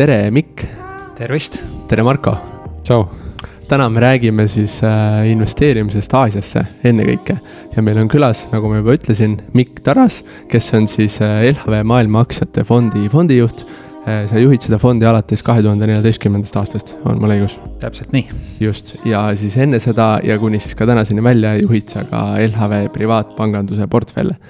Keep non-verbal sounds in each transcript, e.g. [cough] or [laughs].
tere, Mikk. tervist. tere, Marko. tšau. täna me räägime siis äh, investeerimisest Aasiasse ennekõike ja meil on külas, nagu ma juba ütlesin, Mikk Taras, kes on siis äh, LHV Maailma Aktsiate Fondi fondijuht äh, sa juhid seda fondi alates kahe tuhande neljateistkümnendast aastast, on mul õigus? täpselt nii. just, ja siis enne seda ja kuni siis ka tänaseni välja juhid sa ka LHV privaatpanganduse portfelle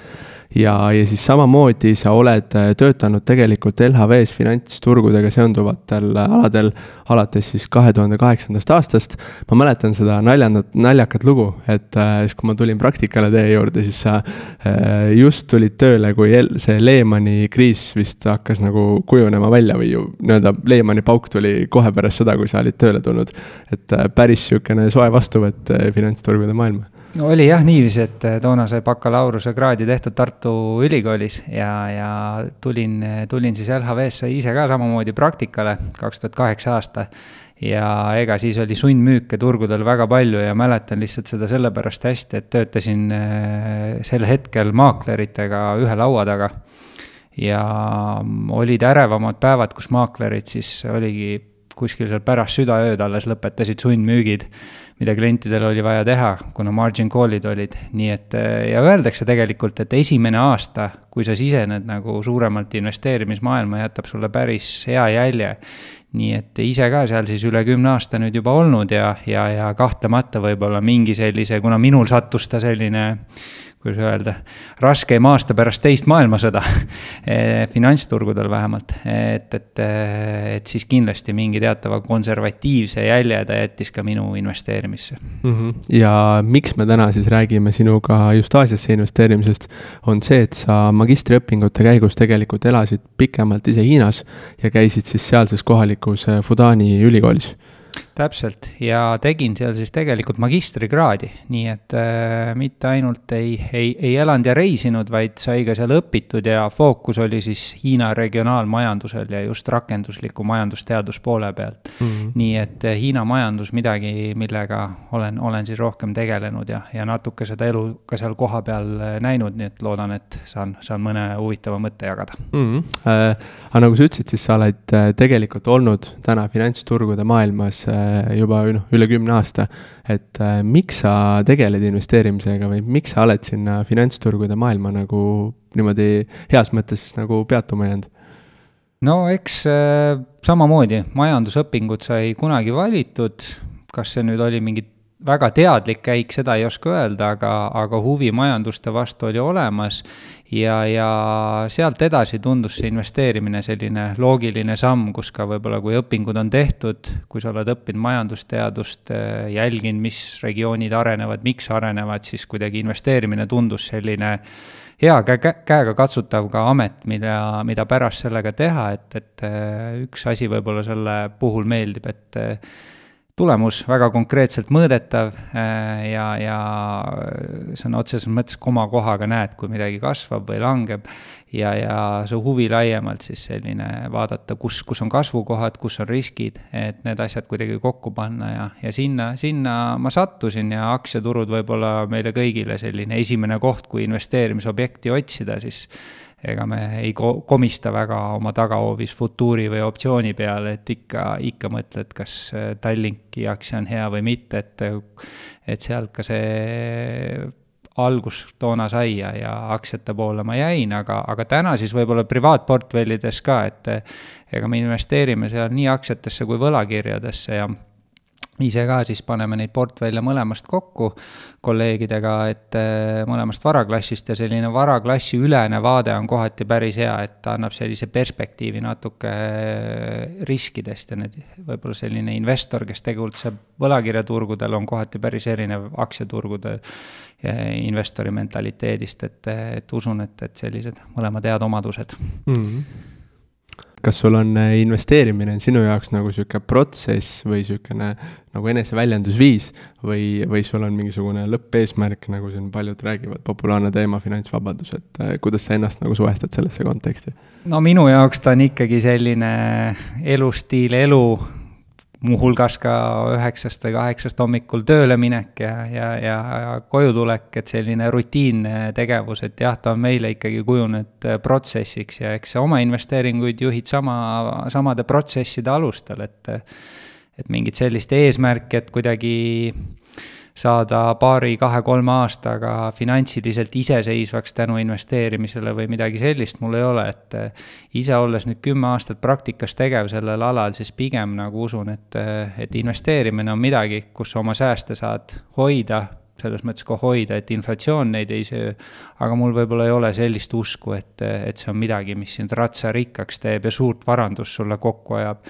ja, ja siis samamoodi sa oled äh, töötanud tegelikult LHV-s finantsturgudega seonduvatel aladel alates siis kahe tuhande kaheksandast aastast. ma mäletan seda naljandat, naljakat lugu, et äh, siis kui ma tulin praktikale teie juurde, siis sa äh, just tulid tööle, kui see Lehmani kriis vist hakkas nagu kujunema välja või ju nii-öelda Lehmani pauk tuli kohe pärast seda, kui sa olid tööle tulnud. et päris sihukene soe vastuvõtt finantsturgude maailma no oli jah niiviisi, et eh, toona sai bakalaureusekraadi tehtud Tartu Ülikoolis ja, ja tulin, tulin siis LHV-sse ise ka samamoodi praktikale, kaks tuhat kaheksa aasta. ja ega siis oli sundmüüke turgudel väga palju ja mäletan lihtsalt seda sellepärast hästi, et töötasin eh, sel hetkel maakleritega ühe laua taga. ja olid ärevamad päevad, kus maaklerid siis oligi kuskil seal pärast südaööd alles lõpetasid sundmüügid mida klientidel oli vaja teha, kuna margin call'id olid, nii et ja öeldakse tegelikult, et esimene aasta, kui sa sisened nagu suuremalt investeerimismaailma, jätab sulle päris hea jälje. nii et ise ka seal siis üle kümne aasta nüüd juba olnud ja, ja, ja kahtlemata võib-olla mingi sellise, kuna minul sattus ta selline kuidas öelda, raskeim aasta pärast teist maailmasõda [laughs] eh, finantsturgudel vähemalt, et, et, et siis kindlasti mingi teatava konservatiivse jälje ta jättis ka minu investeerimisse mm. -hmm. ja miks me täna siis räägime sinuga just Aasiasse investeerimisest, on see, et sa magistriõpingute käigus tegelikult elasid pikemalt ise Hiinas ja käisid siis sealses kohalikus Fudani ülikoolis täpselt ja tegin seal siis tegelikult magistrikraadi, nii et äh, mitte ainult ei, ei, ei elanud ja reisinud, vaid sai ka seal õpitud ja fookus oli siis Hiina regionaalmajandusel ja just rakendusliku majandusteaduspoole pealt mm. -hmm. nii et äh, Hiina majandus midagi, millega olen, olen siis rohkem tegelenud ja, ja natuke seda elu ka seal kohapeal äh, näinud, nii et loodan, et saan, saan mõne huvitava mõtte jagada mm. -hmm. Äh, aga nagu sa ütlesid, siis sa oled äh, tegelikult olnud täna finantsturgude maailmas äh, juba noh, üle kümne aasta. et äh, miks sa tegeled investeerimisega või miks sa oled sinna finantsturgude maailma nagu niimoodi heas mõttes nagu peatuma jäänud? no eks äh, samamoodi, majandusõpingud sai kunagi valitud, kas see nüüd oli mingi väga teadlik käik, seda ei oska öelda, aga, aga huvi majanduste vastu oli olemas ja, ja sealt edasi tundus see investeerimine selline loogiline samm, kus ka võib-olla, kui õpingud on tehtud, kui sa oled õppinud majandusteadust, jälginud, mis regioonid arenevad, miks arenevad, siis kuidagi investeerimine tundus selline hea kä-, käega katsutav ka amet, mida, mida pärast sellega teha, et, et üks asi võib-olla selle puhul meeldib, et tulemus väga konkreetselt mõõdetav äh, ja, ja sõna otseses mõttes komakohaga näed, kui midagi kasvab või langeb. ja, ja see huvi laiemalt siis selline vaadata, kus, kus on kasvukohad, kus on riskid, et need asjad kuidagi kokku panna ja, ja sinna, sinna ma sattusin ja aktsiaturud võib-olla meile kõigile selline esimene koht, kui investeerimisobjekti otsida, siis ega me ei ko-, komista väga oma tagahoovis futuuri või optsiooni peale, et ikka, ikka mõtled, kas äh, Tallinki aktsia on hea või mitte, et et sealt ka see algus toona sai ja, ja aktsiate poole ma jäin, aga, aga täna siis võib-olla privaatportfellides ka, et ega me investeerime seal nii aktsiatesse kui võlakirjadesse ja ise ka siis paneme neid portfelle mõlemast kokku kolleegidega, et äh, mõlemast varaklassist ja selline varaklassi ülene vaade on kohati päris hea, et ta annab sellise perspektiivi natuke äh, riskidest ja need, võib-olla selline investor, kes tegutseb võlakirjaturgudel, on kohati päris erinev aktsiaturgudel investori mentaliteedist, et, et usun, et, et sellised mõlemad head omadused mm. -hmm kas sul on äh, investeerimine on sinu jaoks nagu sihuke protsess või sihukene nagu eneseväljendusviis või, või sul on mingisugune lõppeesmärk, nagu siin paljud räägivad, populaarne teema, finantsvabadus, et äh, kuidas sa ennast nagu suhestad sellesse konteksti? no minu jaoks ta on ikkagi selline elustiil, elu muuhulgas ka üheksast või kaheksast hommikul tööle minek ja, ja, ja, ja koju tulek, et selline rutiinne tegevus, et jah, ta on meile ikkagi kujunenud protsessiks ja eks sa oma investeeringuid juhid sama, samade protsesside alustel, et et mingit sellist eesmärki, et kuidagi saada paari-kahe-kolme aastaga finantsiliselt iseseisvaks tänu investeerimisele või midagi sellist mul ei ole, et eh, ise olles nüüd kümme aastat praktikas tegev sellel alal, siis pigem nagu usun, et, eh, et investeerimine on midagi, kus sa oma sääste saad hoida, selles mõttes ka hoida, et inflatsioon neid ei söö. aga mul võib-olla ei ole sellist usku, et, et see on midagi, mis sind ratsa rikkaks teeb ja suurt varandust sulle kokku ajab.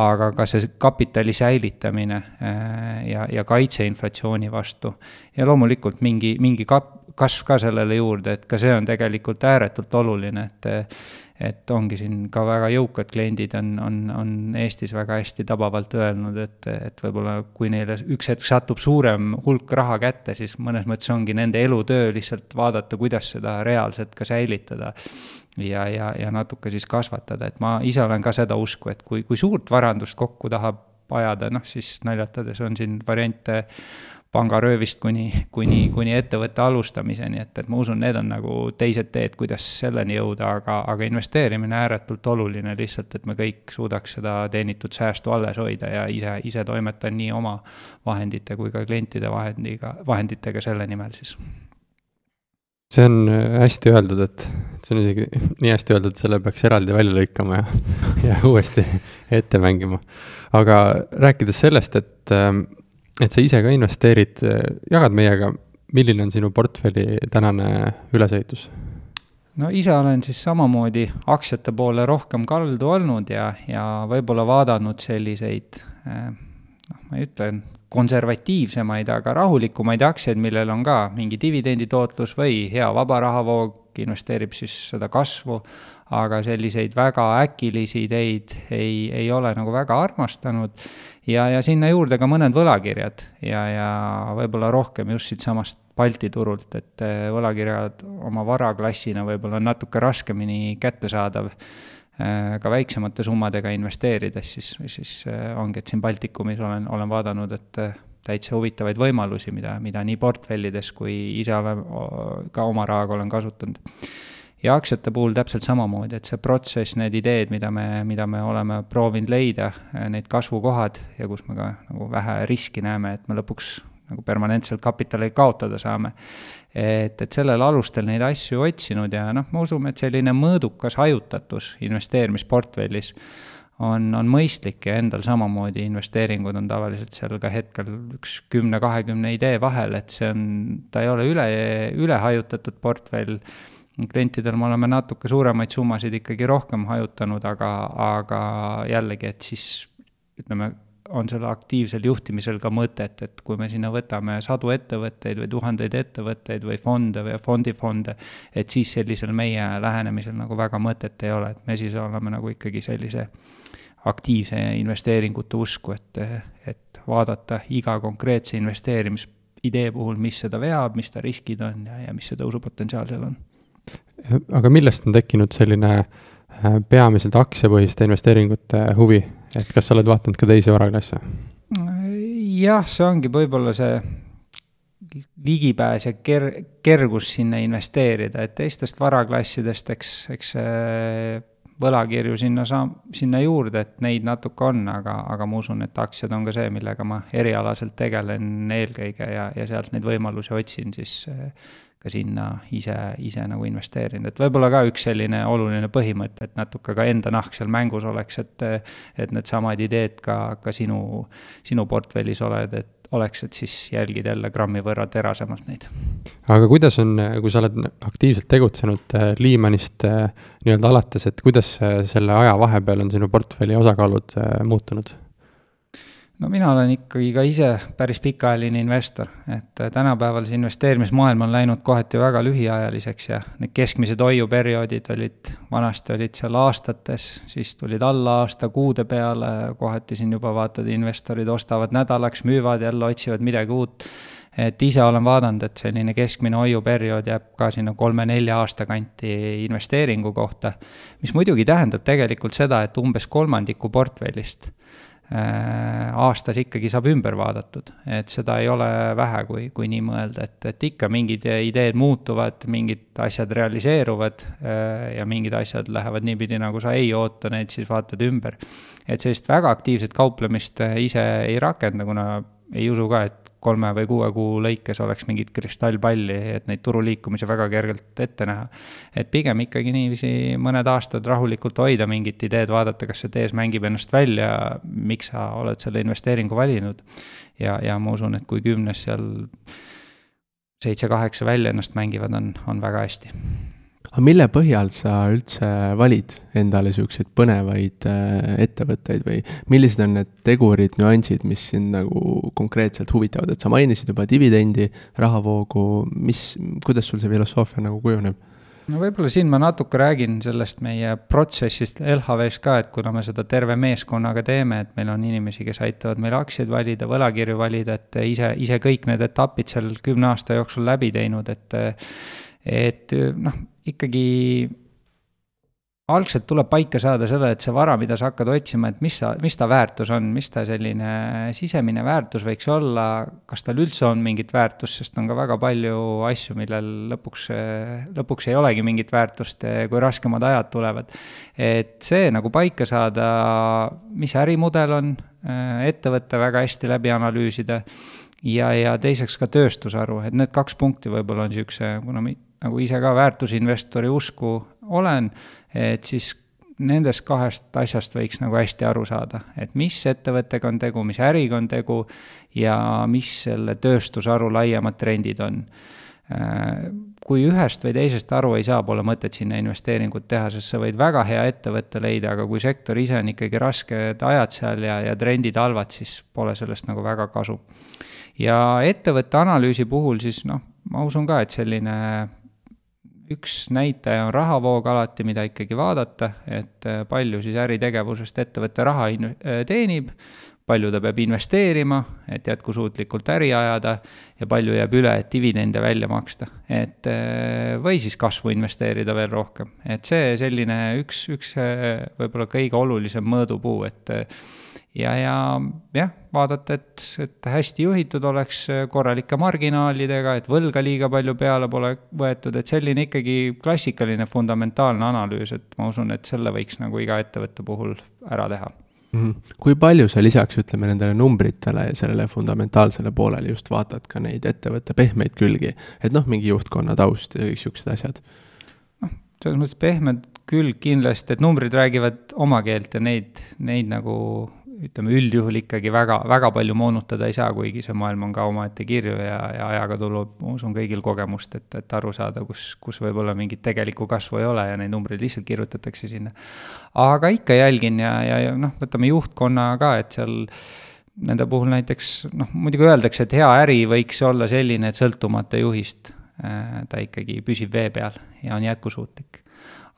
aga ka see kapitali säilitamine äh, ja, ja kaitse inflatsiooni vastu. ja loomulikult mingi, mingi kap-, kasv ka sellele juurde, et ka see on tegelikult ääretult oluline, et et ongi siin ka väga jõukad kliendid on, on, on Eestis väga hästi tabavalt öelnud, et, et võib-olla kui neile üks hetk satub suurem hulk raha kätte, siis mõnes mõttes ongi nende elutöö lihtsalt vaadata, kuidas seda reaalselt ka säilitada. ja, ja, ja natuke siis kasvatada, et ma ise olen ka seda usku, et kui, kui suurt varandust kokku tahab ajada, noh siis naljatades on siin variante pangaröövist kuni, kuni, kuni ettevõtte alustamiseni, et, et ma usun, need on nagu teised teed, kuidas selleni jõuda, aga, aga investeerimine ääretult oluline lihtsalt, et me kõik suudaks seda teenitud säästu alles hoida ja ise, ise toimetan nii oma vahendite kui ka klientide vahendiga, vahenditega selle nimel siis. see on hästi öeldud, et, et see on isegi nii hästi öeldud, selle peaks eraldi välja lõikama ja, ja uuesti ette mängima. aga rääkides sellest, et ähm, et sa ise ka investeerid, jagad meiega, milline on sinu portfelli tänane ülesehitus? no ise olen siis samamoodi aktsiate poole rohkem kaldu olnud ja, ja võib-olla vaadanud selliseid eh, noh, ma ei ütle, konservatiivsemaid, aga rahulikumaid aktsiaid, millel on ka mingi dividenditootlus või hea vaba rahavoog, investeerib siis seda kasvu, aga selliseid väga äkilisi ideid ei, ei ole nagu väga armastanud. ja, ja sinna juurde ka mõned võlakirjad ja, ja võib-olla rohkem just siitsamast Balti turult, et eh, võlakirjad oma varaklassina võib-olla on natuke raskemini kättesaadav eh, ka väiksemate summadega investeerides, siis, siis eh, ongi, et siin Baltikumis olen, olen vaadanud, et täitsa huvitavaid võimalusi, mida, mida nii portfellides kui ise olen ka oma rahaga olen kasutanud ja aktsiate puhul täpselt samamoodi, et see protsess, need ideed, mida me, mida me oleme proovinud leida, need kasvukohad ja kus me ka nagu vähe riski näeme, et me lõpuks nagu permanentselt kapitali kaotada saame. et, et sellel alustel neid asju otsinud ja noh, me usume, et selline mõõdukas hajutatus investeerimisportfellis on, on mõistlik ja endal samamoodi investeeringud on tavaliselt seal ka hetkel üks kümne-kahekümne idee vahel, et see on, ta ei ole üle, ülehajutatud portfell. Klientidel me oleme natuke suuremaid summasid ikkagi rohkem hajutanud, aga, aga jällegi, et siis ütleme, on selle aktiivsel juhtimisel ka mõtet, et kui me sinna võtame sadu ettevõtteid või tuhandeid ettevõtteid või fonde või fondifonde, et siis sellisel meie lähenemisel nagu väga mõtet ei ole, et me siis oleme nagu ikkagi sellise aktiivse investeeringute usku, et, et vaadata iga konkreetse investeerimisidee puhul, mis seda veab, mis ta riskid on ja, ja mis see tõusupotentsiaal seal on aga millest on tekkinud selline äh, peamiselt aktsiapõhiste investeeringute huvi, et kas sa oled vaadanud ka teisi varaklasse? jah, see ongi võib-olla see ligipääs ja ker-, kergus sinna investeerida, et teistest varaklassidest, eks, eks võlakirju sinna saa-, sinna juurde, et neid natuke on, aga, aga ma usun, et aktsiad on ka see, millega ma erialaselt tegelen eelkõige ja, ja sealt neid võimalusi otsin siis ka sinna ise, ise nagu investeerinud, et võib-olla ka üks selline oluline põhimõte, et natuke ka enda nahk seal mängus oleks, et et needsamad ideed ka, ka sinu, sinu portfellis oled, et oleks, et siis jälgid jälle grammi võrra terasemalt neid. aga kuidas on, kui sa oled aktiivselt tegutsenud äh, Liimanist äh, nii-öelda alates, et kuidas selle aja vahepeal on sinu portfelli osakaalud äh, muutunud? No mina olen ikkagi ka ise päris pikaajaline investor, et äh, tänapäeval see investeerimismaailm on läinud kohati väga lühiajaliseks ja need keskmised hoiuperioodid olid, vanasti olid seal aastates, siis tulid alla aasta kuude peale, kohati siin juba vaatad, investorid ostavad nädalaks, müüvad jälle, otsivad midagi uut. et ise olen vaadanud, et selline keskmine hoiuperiood jääb ka sinna kolme-nelja aasta kanti investeeringu kohta, mis muidugi tähendab tegelikult seda, et umbes kolmandiku portfellist aastas ikkagi saab ümber vaadatud, et seda ei ole vähe, kui, kui nii mõelda, et, et ikka mingid ideed muutuvad, mingid asjad realiseeruvad äh, ja mingid asjad lähevad niipidi, nagu sa ei oota, neid siis vaatad ümber. et sellist väga aktiivset kauplemist äh, ise ei rakenda, kuna ei usu ka, et kolme või kuue kuu lõikes oleks mingit kristallpalli, et neid turuliikumisi väga kergelt ette näha. et pigem ikkagi niiviisi mõned aastad rahulikult hoida mingit ideed, vaadata, kas see tees mängib ennast välja, miks sa oled selle investeeringu valinud. ja, ja ma usun, et kui kümnes seal seitse-kaheksa välja ennast mängivad, on, on väga hästi aga mille põhjal sa üldse valid endale siukseid põnevaid äh, ettevõtteid või millised on need tegurid, nüansid, mis sind nagu konkreetselt huvitavad, et sa mainisid juba dividendi, rahavoogu, mis, kuidas sul see filosoofia nagu kujuneb? no võib-olla siin ma natuke räägin sellest meie protsessist LHV-s ka, et kuna me seda terve meeskonnaga teeme, et meil on inimesi, kes aitavad meil aktsiaid valida, võlakirju valida, et ise, ise kõik need etapid seal kümne aasta jooksul läbi teinud, et et noh, ikkagi algselt tuleb paika saada selle, et see vara, mida sa hakkad otsima, et mis sa, mis ta väärtus on, mis ta selline sisemine väärtus võiks olla, kas tal üldse on mingit väärtust, sest on ka väga palju asju, millel lõpuks, lõpuks ei olegi mingit väärtust, kui raskemad ajad tulevad. et see nagu paika saada, mis ärimudel on, ettevõtte väga hästi läbi analüüsida ja, ja teiseks ka tööstusharu, et need kaks punkti võib-olla on niisuguse, kuna nagu ise ka väärtusinvestori usku olen, et siis nendest kahest asjast võiks nagu hästi aru saada, et mis ettevõttega on tegu, mis äriga on tegu ja mis selle tööstusharu laiemad trendid on. kui ühest või teisest aru ei saa, pole mõtet sinna investeeringut teha, sest sa võid väga hea ettevõtte leida, aga kui sektor ise on ikkagi rasked ajad seal ja, ja trendid halvad, siis pole sellest nagu väga kasu. ja ettevõtte analüüsi puhul siis noh, ma usun ka, et selline üks näitaja on rahavoog alati, mida ikkagi vaadata, et äh, palju siis äritegevusest ettevõte raha in-, äh, teenib, palju ta peab investeerima, et jätkusuutlikult äri ajada ja palju jääb üle, et dividende välja maksta. et äh, või siis kasvu investeerida veel rohkem, et see selline üks, üks võib-olla kõige olulisem mõõdupuu, et ja, ja jah, vaadata, et, et hästi juhitud oleks korralike marginaalidega, et võlga liiga palju peale pole võetud, et selline ikkagi klassikaline fundamentaalne analüüs, et ma usun, et selle võiks nagu iga ettevõtte puhul ära teha. Kui palju sa lisaks, ütleme, nendele numbritele ja sellele fundamentaalsele poolele just vaatad ka neid ettevõtte pehmeid külgi, et noh, mingi juhtkonna taust ja kõik siuksed asjad? noh, selles mõttes pehmed külg kindlasti, et numbrid räägivad oma keelt ja neid, neid nagu ütleme, üldjuhul ikkagi väga, väga palju moonutada ei saa, kuigi see maailm on ka omaette kirju ja, ja ajaga tuleb, ma usun, kõigil kogemust, et, et aru saada, kus, kus võib-olla mingit tegelikku kasvu ei ole ja neid numbreid lihtsalt kirjutatakse sinna. aga ikka jälgin ja, ja, ja noh, võtame juhtkonna ka, et seal nende puhul näiteks noh, muidugi öeldakse, et hea äri võiks olla selline, et sõltumata juhist äh, ta ikkagi püsib vee peal ja on jätkusuutlik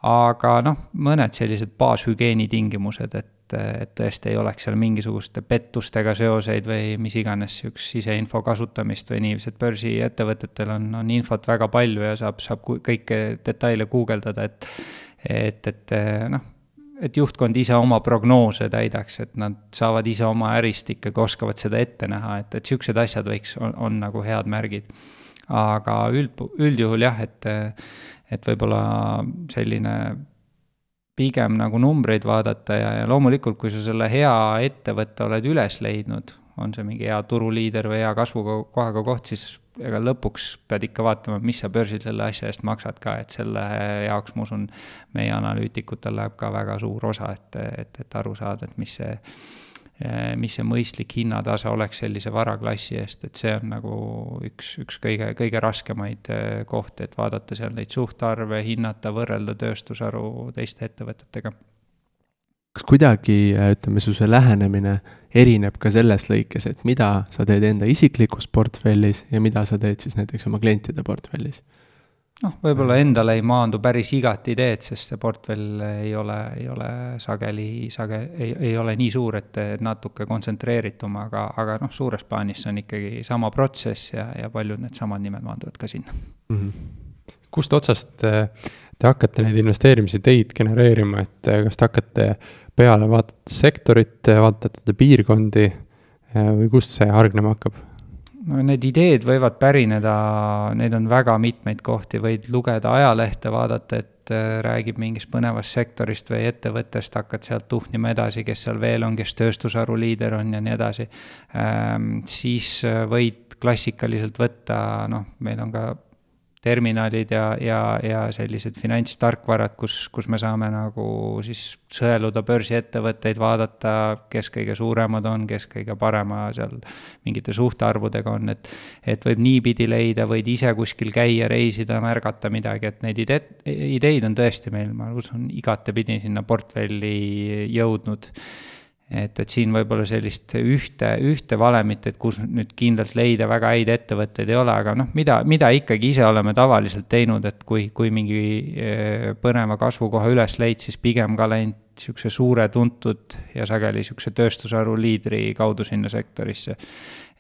aga noh, mõned sellised baashügieeni tingimused, et et, et tõesti ei oleks seal mingisuguste pettustega seoseid või mis iganes niisugust siseinfo kasutamist või niiviisi, et börsiettevõtetel on, on infot väga palju ja saab, saab kõiki detaile guugeldada, et et, et noh, et juhtkond ise oma prognoose täidaks, et nad saavad ise oma ärist ikkagi, oskavad seda ette näha, et, et niisugused asjad võiks, on, on nagu head märgid. aga üld, üldjuhul jah, et, et võib-olla selline pigem nagu numbreid vaadata ja, ja loomulikult, kui sa selle hea ettevõtte oled üles leidnud, on see mingi hea turuliider või hea kasvukohaga koht, siis ega lõpuks pead ikka vaatama, mis sa börsil selle asja eest maksad ka, et selle jaoks ma usun, meie analüütikutel läheb ka väga suur osa, et, et, et aru saada, et mis see mis see mõistlik hinnatase oleks sellise varaklassi eest, et see on nagu üks, üks kõige, kõige raskemaid eh, kohti, et vaadata seal neid suhtarve, hinnata, võrrelda tööstusharu teiste ettevõtetega. kas kuidagi, eh, ütleme, su see lähenemine erineb ka selles lõikes, et mida sa teed enda isiklikus portfellis ja mida sa teed siis näiteks oma klientide portfellis? Noh, võib-olla endale ei maandu päris igat ideed, sest see portfell ei ole, ei ole sageli, sage-, ei, ei ole nii suur, et natuke kontsentreeritum, aga, aga noh, suures plaanis see on ikkagi sama protsess ja, ja paljud needsamad nimed maanduvad ka sinna mm. -hmm kust otsast te hakkate neid investeerimisideid genereerima, et kas te hakkate peale, vaatate sektorit, vaatate piirkondi või kust see hargnema hakkab? No need ideed võivad pärineda, neid on väga mitmeid kohti, võid lugeda ajalehte, vaadata, et äh, räägib mingist põnevast sektorist või ettevõttest, hakkad sealt tuhnima edasi, kes seal veel on, kes tööstusharu liider on ja nii edasi. Ähm, siis äh, võid klassikaliselt võtta, noh, meil on ka terminalid ja, ja, ja sellised finantstarkvarad, kus, kus me saame nagu siis sõeluda börsiettevõtteid, vaadata, kes kõige suuremad on, kes kõige parema seal mingite suhtarvudega on, et et võib niipidi leida, võid ise kuskil käia, reisida, märgata midagi, et neid ideed, ideid on tõesti meil, ma usun, igatepidi sinna portfelli jõudnud et, et siin võib-olla sellist ühte, ühte valemit, et kus nüüd kindlalt leida väga häid ettevõtteid ei ole, aga noh, mida, mida ikkagi ise oleme tavaliselt teinud, et kui, kui mingi eh, põneva kasvukoha üles leid, siis pigem ka läinud niisuguse suure tuntud ja sageli niisuguse tööstusharu liidri kaudu sinna sektorisse.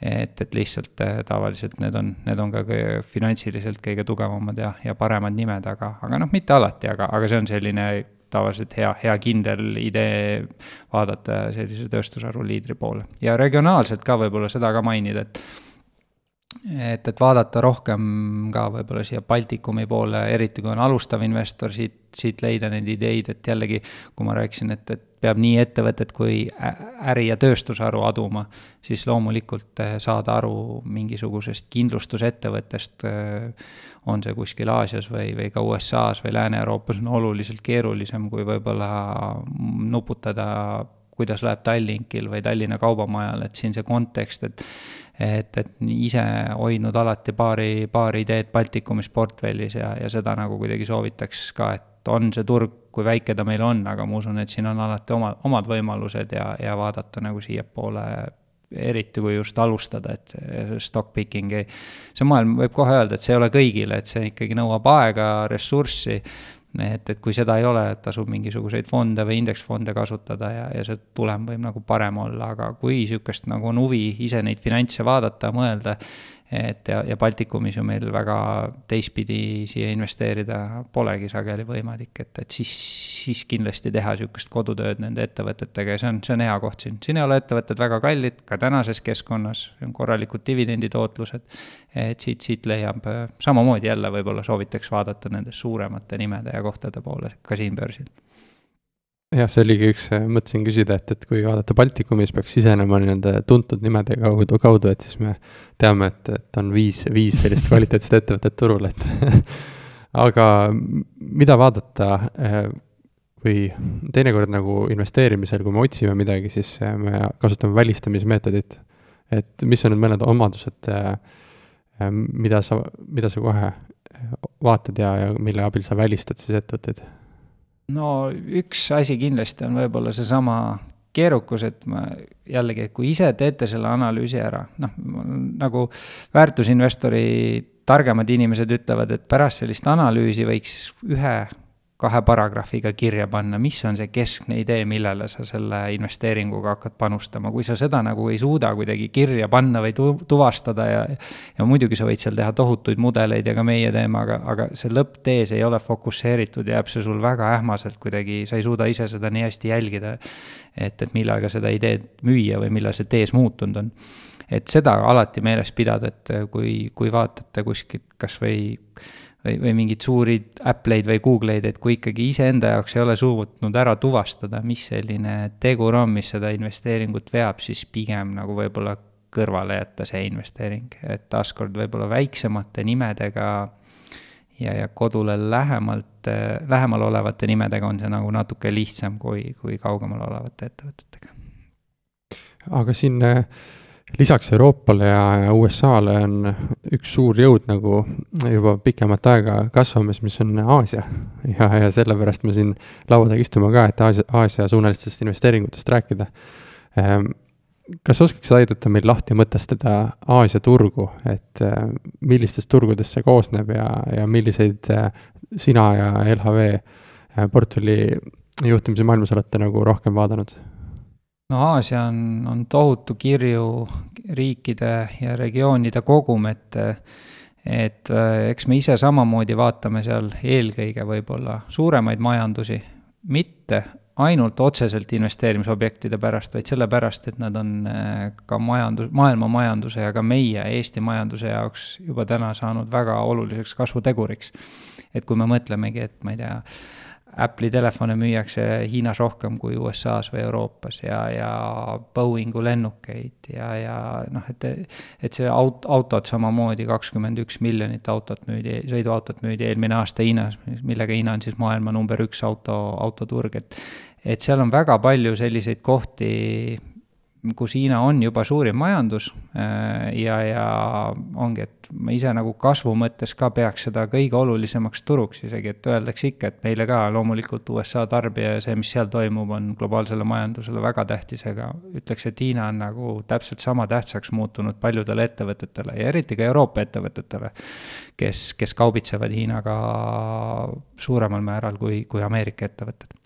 et, et lihtsalt eh, tavaliselt need on, need on ka finantsiliselt kõige tugevamad ja, ja paremad nimed, aga, aga noh, mitte alati, aga, aga see on selline tavaliselt hea, hea kindel idee vaadata sellise tööstusharu liidri poole. ja regionaalselt ka võib-olla seda ka mainida, et et, et vaadata rohkem ka võib-olla siia Baltikumi poole, eriti kui on alustav investor, siit, siit leida neid ideid, et jällegi, kui ma rääkisin, et, et peab nii ettevõtet kui äri- ja tööstusharu aduma, siis loomulikult eh, saada aru mingisugusest kindlustusettevõttest äh, on see kuskil Aasias või, või ka USA-s või Lääne-Euroopas on oluliselt keerulisem, kui võib-olla nuputada, kuidas läheb Tallinkil või Tallinna Kaubamajal, et siin see kontekst, et et, et ise hoidnud alati paari, paari ideed Baltikumis portfellis ja, ja seda nagu kuidagi soovitaks ka, et on see turg, kui väike ta meil on, aga ma usun, et siin on alati oma, omad võimalused ja, ja vaadata nagu siiapoole eriti kui just alustada, et stock picking ei, see maailm võib kohe öelda, et see ei ole kõigile, et see ikkagi nõuab aega, ressurssi, et, et kui seda ei ole, et tasub mingisuguseid fonde või indeksfonde kasutada ja, ja see tulem võib nagu parem olla, aga kui sihukest nagu on huvi ise neid finantse vaadata, mõelda, et ja, ja Baltikumis ju meil väga teistpidi siia investeerida polegi sageli võimalik, et, et siis, siis kindlasti teha sihukest kodutööd nende ettevõtetega ja see on, see on hea koht siin. siin ei ole ettevõtted väga kallid, ka tänases keskkonnas, on korralikud dividenditootlused. et siit, siit leiab, samamoodi jälle võib-olla soovitaks vaadata nende suuremate nimede ja kohtade poole ka siin börsil jah, see oligi üks, äh, mõtlesin küsida, et, et kui vaadata Baltikumis peaks sisenema nende tuntud nimede kaudu, kaudu, et siis me teame, et, et on viis, viis sellist kvaliteetset ettevõtet turul, et [laughs] aga mida vaadata äh, või teinekord nagu investeerimisel, kui me otsime midagi, siis äh, me kasutame välistamismeetodit. et mis on need mõned omadused, mida sa, mida sa kohe vaatad ja, ja mille abil sa välistad siis ettevõtteid no üks asi kindlasti on võib-olla seesama keerukus, et ma jällegi, et kui ise teete selle analüüsi ära, noh, nagu väärtusinvestori targemad inimesed ütlevad, et pärast sellist analüüsi võiks ühe kahe paragrahviga kirja panna, mis on see keskne idee, millele sa selle investeeringuga hakkad panustama, kui sa seda nagu ei suuda kuidagi kirja panna või tu-, tuvastada ja ja muidugi sa võid seal teha tohutuid mudeleid ja ka meie teeme, aga, aga see lõpptees ei ole fokusseeritud, jääb see sul väga ähmaselt kuidagi, sa ei suuda ise seda nii hästi jälgida, et, et millega seda ideed müüa või millal see tees muutunud on. Et seda alati meeles pidada, et kui, kui vaatate kuskilt kas või või, või mingeid suuri Apple'id või Google'id, et kui ikkagi iseenda jaoks ei ole suutnud ära tuvastada, mis selline tegur on, mis seda investeeringut veab, siis pigem nagu võib-olla kõrvale jätta see investeering, et taaskord võib-olla väiksemate nimedega ja, ja kodule lähemalt, lähemal olevate nimedega on see nagu natuke lihtsam kui, kui kaugemal olevate ettevõtetega. aga siin äh lisaks Euroopale ja USA-le on üks suur jõud nagu juba pikemat aega kasvamas, mis on Aasia. ja, ja sellepärast me siin laua taga istume ka, et Aasia, Aasia suunalistest investeeringutest rääkida. Ehm, kas oskaks aidata meil lahti mõtestada Aasia turgu, et eh, millistest turgudest see koosneb ja, ja milliseid eh, sina ja LHV eh, portfelli juhtimise maailmas olete nagu rohkem vaadanud? No Aasia on, on tohutu kirju riikide ja regioonide kogum, et et äh, eks me ise samamoodi vaatame seal eelkõige võib-olla suuremaid majandusi, mitte ainult otseselt investeerimisobjektide pärast, vaid sellepärast, et nad on äh, ka majandus, maailma majanduse ja ka meie, Eesti majanduse jaoks juba täna saanud väga oluliseks kasvuteguriks. et kui me mõtlemegi, et ma ei tea, Apple'i telefone müüakse Hiinas rohkem kui USA-s või Euroopas ja, ja Boeingu lennukeid ja, ja noh, et, et see aut-, autod samamoodi, kakskümmend üks miljonit autot müüdi, sõiduautot müüdi eelmine aasta Hiinas, millega Hiina on siis maailma number üks auto, autoturg, et et seal on väga palju selliseid kohti, kus Hiina on juba suurim majandus äh, ja, ja ongi, et ma ise nagu kasvu mõttes ka peaks seda kõige olulisemaks turuks isegi, et öeldakse ikka, et meile ka loomulikult USA tarbija ja see, mis seal toimub, on globaalsele majandusele väga tähtis, aga ütleks, et Hiina on nagu täpselt sama tähtsaks muutunud paljudele ettevõtetele ja eriti ka Euroopa ettevõtetele, kes, kes kaubitsevad Hiinaga suuremal määral kui, kui Ameerika ettevõtted.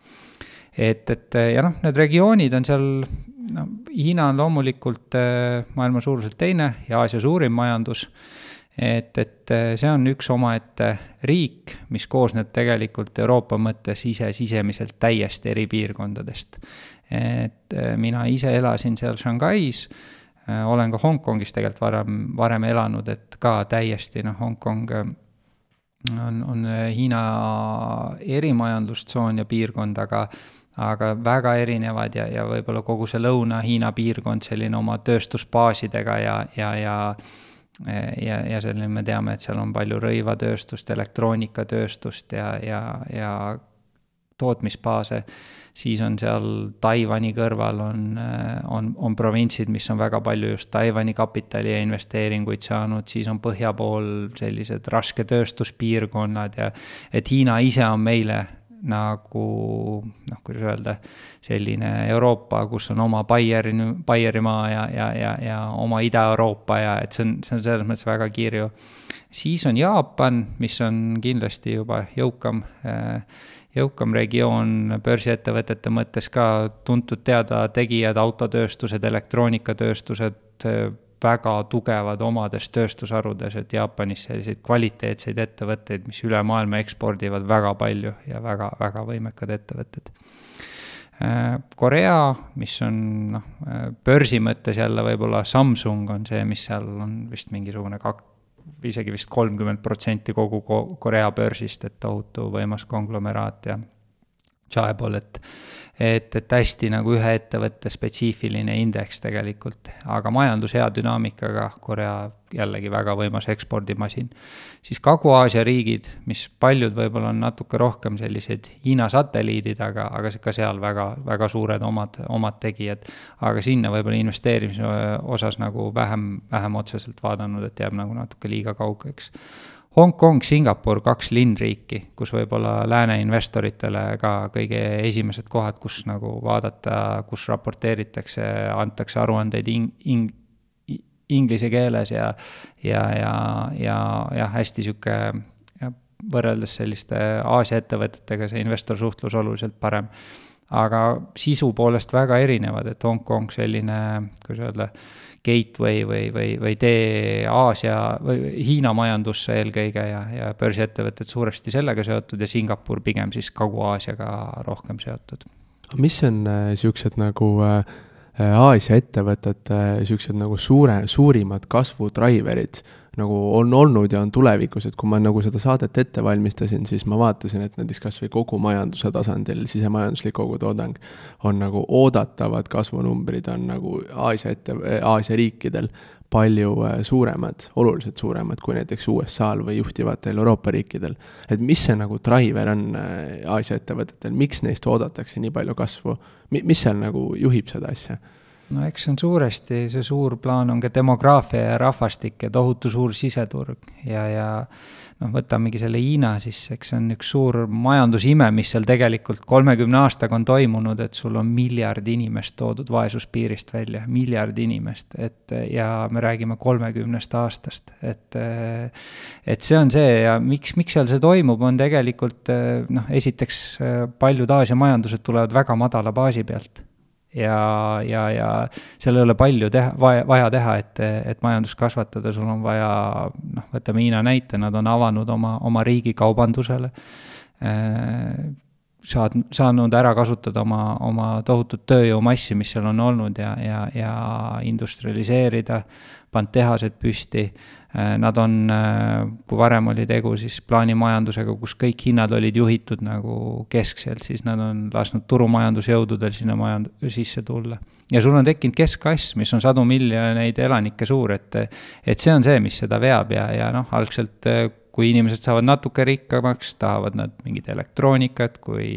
Et, et ja noh, need regioonid on seal, no Hiina on loomulikult äh, maailma suuruselt teine ja Aasia suurim majandus. et, et äh, see on üks omaette riik, mis koosneb tegelikult Euroopa mõttes ise sisemiselt täiesti eri piirkondadest. et äh, mina ise elasin seal Shanghais olen ka Hongkongis tegelikult varem, varem elanud, et ka täiesti noh, Hongkong on, on Hiina erimajandustsoon ja piirkond, aga aga väga erinevad ja, ja võib-olla kogu see Lõuna-Hiina piirkond selline oma tööstusbaasidega ja, ja, ja ja, ja selline, me teame, et seal on palju rõivatööstust, elektroonikatööstust ja, ja, ja tootmisbaase, siis on seal Taiwan'i kõrval on, on, on provintsid, mis on väga palju just Taiwan'i kapitali ja investeeringuid saanud, siis on põhja pool sellised rasketööstuspiirkonnad ja et Hiina ise on meile nagu noh, kuidas öelda, selline Euroopa, kus on oma Baieri, Baierimaa ja, ja, ja, ja oma Ida-Euroopa ja et see on, see on selles mõttes väga kirju. siis on Jaapan, mis on kindlasti juba jõukam, jõukam regioon börsiettevõtete mõttes ka tuntud teada-tegijad, autotööstused, elektroonikatööstused väga tugevad omades tööstusharudes, et Jaapanis selliseid kvaliteetseid ettevõtteid, mis üle maailma ekspordivad väga palju ja väga, väga võimekad ettevõtted. Äh, Korea, mis on noh, äh, börsi mõttes jälle võib-olla Samsung on see, mis seal on vist mingisugune kak-, isegi vist kolmkümmend protsenti kogu Korea börsist, et tohutu võimas konglomeraat ja Chaebol, et et, et hästi nagu ühe ettevõtte spetsiifiline indeks tegelikult, aga majandus hea dünaamikaga, Korea jällegi väga võimas ekspordimasin. siis Kagu-Aasia riigid, mis paljud võib-olla on natuke rohkem sellised Hiina satelliidid, aga, aga ka seal väga, väga suured omad, omad tegijad. aga sinna võib-olla investeerimise osas nagu vähem, vähem otseselt vaadanud, et jääb nagu natuke liiga kaugeks Hongkong, Singapur, kaks linnriiki, kus võib-olla lääne investoritele ka kõige esimesed kohad, kus nagu vaadata, kus raporteeritakse, antakse aruandeid ing-, ing-, inglise keeles ja, ja, ja, ja jah, hästi sihuke võrreldes selliste Aasia ettevõtetega see investorsuhtlus oluliselt parem. Aga sisu poolest väga erinevad, et Hongkong selline, kuidas öelda gateway või, või, või tee Aasia või Hiina majandusse eelkõige ja, ja börsiettevõtted suuresti sellega seotud ja Singapur pigem siis Kagu-Aasiaga rohkem seotud. mis on äh, siuksed nagu äh, Aasia ettevõtete siuksed nagu suure, suurimad kasvudraiverid nagu on olnud ja on tulevikus, et kui ma nagu seda saadet ette valmistasin, siis ma vaatasin, et näiteks kas või kogu majanduse tasandil sisemajanduslik kogutoodang on nagu oodatavad kasvunumbrid on nagu Aasia ette, Aasia riikidel palju äh, suuremad, oluliselt suuremad kui näiteks USA-l või juhtivatel Euroopa riikidel. et mis see nagu driver on äh, Aasia ettevõtetel, miks neist oodatakse nii palju kasvu, mis seal nagu juhib seda asja? No eks see on suuresti, see suur plaan on ka demograafia ja rahvastik ja tohutu suur siseturg. Ja, ja noh, võtamegi selle Hiina, siis eks see on üks suur majandusime, mis seal tegelikult kolmekümne aastaga on toimunud, et sul on miljard inimest toodud vaesuspiirist välja, miljard inimest, et ja me räägime kolmekümnest aastast, et et see on see ja miks, miks seal see toimub, on tegelikult noh, esiteks paljud Aasia majandused tulevad väga madala baasi pealt ja, ja, ja seal ei ole palju teha, vaja, vaja teha, et, et majandust kasvatada, sul on vaja, noh, võtame Hiina näite, nad on avanud oma, oma riigi kaubandusele saad, saanud ära kasutada oma, oma tohutut tööjõumassi, mis seal on olnud ja, ja, ja industrialiseerida, pannud tehased püsti. Nad on, kui varem oli tegu siis plaanimajandusega, kus kõik hinnad olid juhitud nagu keskselt, siis nad on lasknud turumajandusjõududel sinna majand-, sisse tulla. ja sul on tekkinud keskklass, mis on sadu miljoneid elanikke suur, et, et see on see, mis seda veab ja, ja noh, algselt kui inimesed saavad natuke rikkamaks, tahavad nad mingit elektroonikat, kui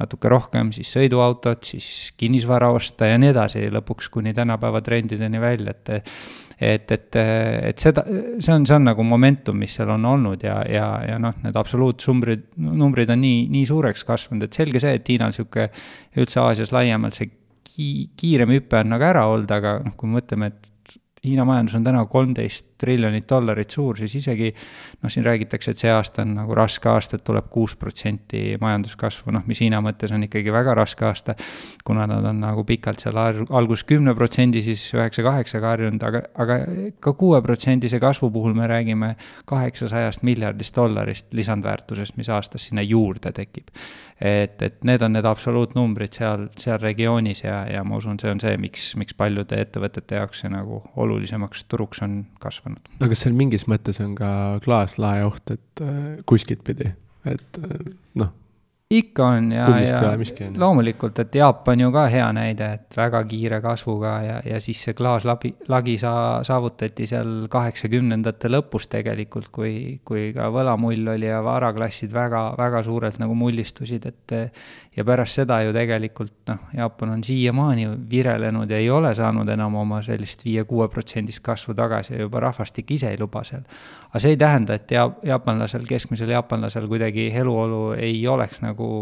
natuke rohkem, siis sõiduautot, siis kinnisvara osta ja nii edasi, lõpuks kuni tänapäeva trendideni välja, et et, et, et seda, see on, see on nagu momentum, mis seal on olnud ja, ja, ja noh, need absoluutsumbrid, numbrid on nii, nii suureks kasvanud, et selge see, et Hiinal sihuke, üldse Aasias laiemalt see ki-, kiirem hüpe on nagu ära olnud, aga noh, kui me mõtleme, et Hiina majandus on täna kolmteist triljonit dollarit suur, siis isegi noh, siin räägitakse, et see aasta on nagu raske aasta, et tuleb kuus protsenti majanduskasvu, noh, mis Hiina mõttes on ikkagi väga raske aasta, kuna nad on nagu pikalt seal alguses kümne protsendi, siis üheksa-kaheksaga harjunud, aga, aga ka kuueprotsendise kasvu puhul me räägime kaheksasajast miljardist dollarist lisandväärtusest, mis aastas sinna juurde tekib. et, et need on need absoluutnumbrid seal, seal regioonis ja, ja ma usun, see on see, miks, miks paljude ettevõtete jaoks see nagu oluline olulisemaks turuks on kasvanud. aga kas seal mingis mõttes on ka klaaslae oht, et äh, kuskilt pidi, et äh, noh, ikka on ja, ja loomulikult, et Jaapan ju ka hea näide, et väga kiire kasvuga ja, ja siis see klaaslagi, lagi saa-, saavutati seal kaheksakümnendate lõpus tegelikult, kui, kui ka võlamull oli ja varaklassid väga, väga suurelt nagu mullistusid, et ja pärast seda ju tegelikult noh, Jaapan on siiamaani virelenud ja ei ole saanud enam oma sellist viie-kuue protsendist kasvu tagasi ja juba rahvastik ise ei luba seal. aga see ei tähenda, et ja-, jaapanlasel, keskmisel jaapanlasel kuidagi eluolu ei oleks nagu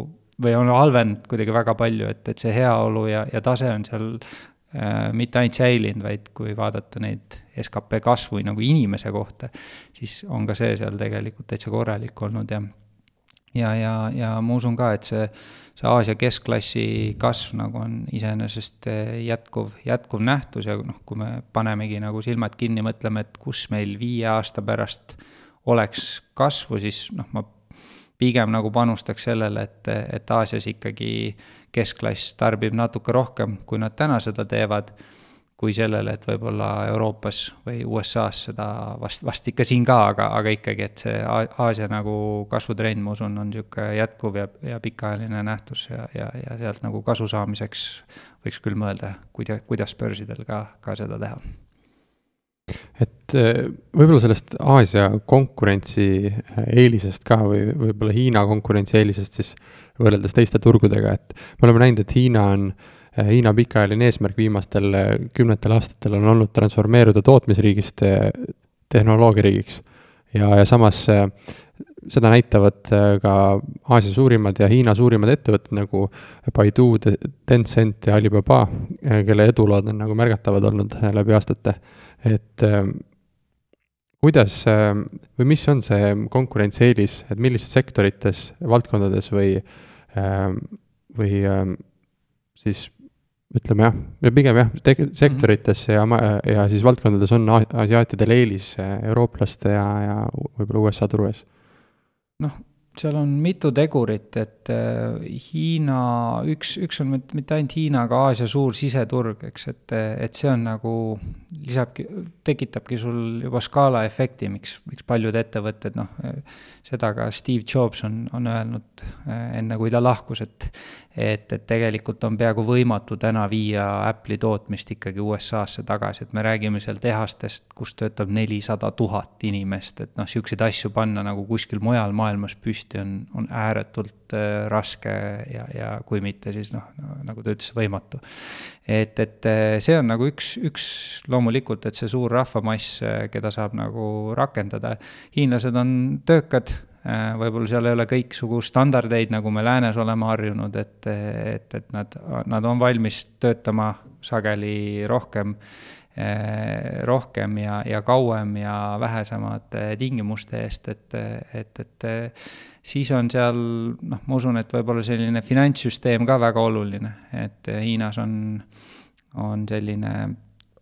või on halvenenud kuidagi väga palju, et, et see heaolu ja, ja tase on seal äh, mitte ainult säilinud, vaid kui vaadata neid skp kasvu nagu inimese kohta, siis on ka see seal tegelikult täitsa korralik olnud ja ja, ja, ja ma usun ka, et see, see Aasia keskklassi kasv nagu on iseenesest äh, jätkuv, jätkuv nähtus ja noh, kui me panemegi nagu silmad kinni, mõtleme, et kus meil viie aasta pärast oleks kasvu, siis noh, ma pigem nagu panustaks sellele, et, et Aasias ikkagi keskklass tarbib natuke rohkem, kui nad täna seda teevad, kui sellele, et võib-olla Euroopas või USA-s seda vast, vast ikka siin ka, aga, aga ikkagi, et see Aasia nagu kasvutrend, ma usun, on niisugune jätkuv ja, ja pikaajaline nähtus ja, ja, ja sealt nagu kasu saamiseks võiks küll mõelda, kuida-, kuidas börsidel ka, ka seda teha. Et äh, võib-olla sellest Aasia konkurentsieelisest ka või võib-olla Hiina konkurentsieelisest siis võrreldes teiste turgudega, et me oleme näinud, et Hiina on, äh, Hiina pikaajaline eesmärk viimastel äh, kümnetel aastatel on olnud transformeeruda tootmisriigist tehnoloogiariigiks. ja, ja samas seda näitavad ka Aasia suurimad ja Hiina suurimad ettevõtted nagu Baidu, Tencent ja Alibaba, kelle edulood on nagu märgatavad olnud läbi aastate et kuidas või mis on see konkurentsieelis, et millistes sektorites, valdkondades või, või siis ütleme jah, ja pigem jah, sektoritesse ja, ja siis valdkondades on asiaatidel eelis äh, eurooplaste ja, ja võib-olla USA turu ees? noh, seal on mitu tegurit, et äh, Hiina, üks, üks on mitte ainult Hiina, aga Aasia suur siseturg, eks, et, et see on nagu, lisabki, tekitabki sul juba skaalaefekti, miks, miks paljud ettevõtted, noh, seda ka Steve Jobs on, on öelnud enne, kui ta lahkus, et et, et tegelikult on peaaegu võimatu täna viia Apple'i tootmist ikkagi USA-sse tagasi, et me räägime seal tehastest, kus töötab nelisada tuhat inimest, et noh, niisuguseid asju panna nagu kuskil mujal maailmas püsti on, on ääretult äh, raske ja, ja kui mitte, siis noh no,, nagu ta ütles, võimatu. et, et äh, see on nagu üks, üks loomulikult, et see suur rahvamass, äh, keda saab nagu rakendada, hiinlased on töökad võib-olla seal ei ole kõiksugu standardeid, nagu me läänes oleme harjunud, et, et, et nad, nad on valmis töötama sageli rohkem, äh, rohkem ja, ja kauem ja vähesemate tingimuste eest, et, et, et siis on seal noh, ma usun, et võib-olla selline finantssüsteem ka väga oluline, et Hiinas on, on selline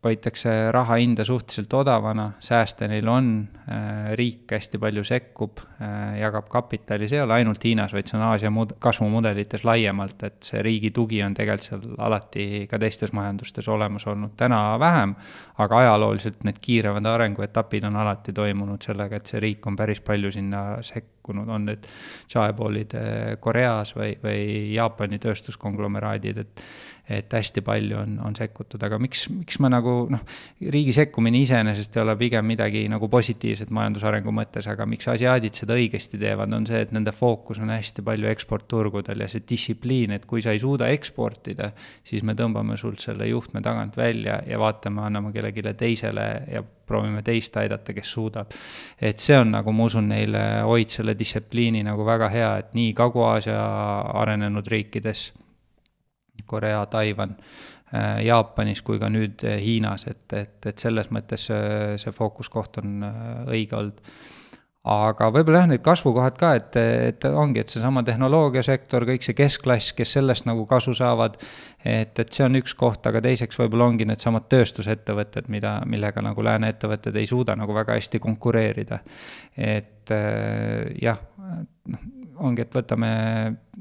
hoitakse raha hinda suhteliselt odavana, sääste neil on, äh, riik hästi palju sekkub, äh, jagab kapitali, see ei ole ainult Hiinas, vaid see on Aasia mud-, kasvumudelites laiemalt, et see riigi tugi on tegelikult seal alati ka teistes majandustes olemas olnud, täna vähem, aga ajalooliselt need kiiremad arenguetapid on alati toimunud sellega, et see riik on päris palju sinna sekkunud, on need Chaebolid Koreas või, või Jaapani tööstuskonglomeraadid, et et hästi palju on, on sekkutud, aga miks, miks ma nagu noh, riigi sekkumine iseenesest ei ole pigem midagi nagu positiivset majandusarengu mõttes, aga miks asiaadid seda õigesti teevad, on see, et nende fookus on hästi palju eksportturgudel ja see distsipliin, et kui sa ei suuda eksportida, siis me tõmbame sult selle juhtme tagant välja ja vaatame, anname kellelegi teisele ja proovime teist aidata, kes suudab. et see on nagu, ma usun, neile hoid selle distsipliini nagu väga hea, et nii Kagu-Aasia arenenud riikides Korea, Taiwan, äh, Jaapanis kui ka nüüd äh, Hiinas, et, et, et selles mõttes see, see fookuskoht on äh, õige olnud. aga võib-olla jah, need kasvukohad ka, et, et ongi, et seesama tehnoloogiasektor, kõik see keskklass, kes sellest nagu kasu saavad, et, et see on üks koht, aga teiseks võib-olla ongi needsamad tööstusettevõtted, mida, millega nagu lääne ettevõtted ei suuda nagu väga hästi konkureerida. et jah, noh ongi, et võtame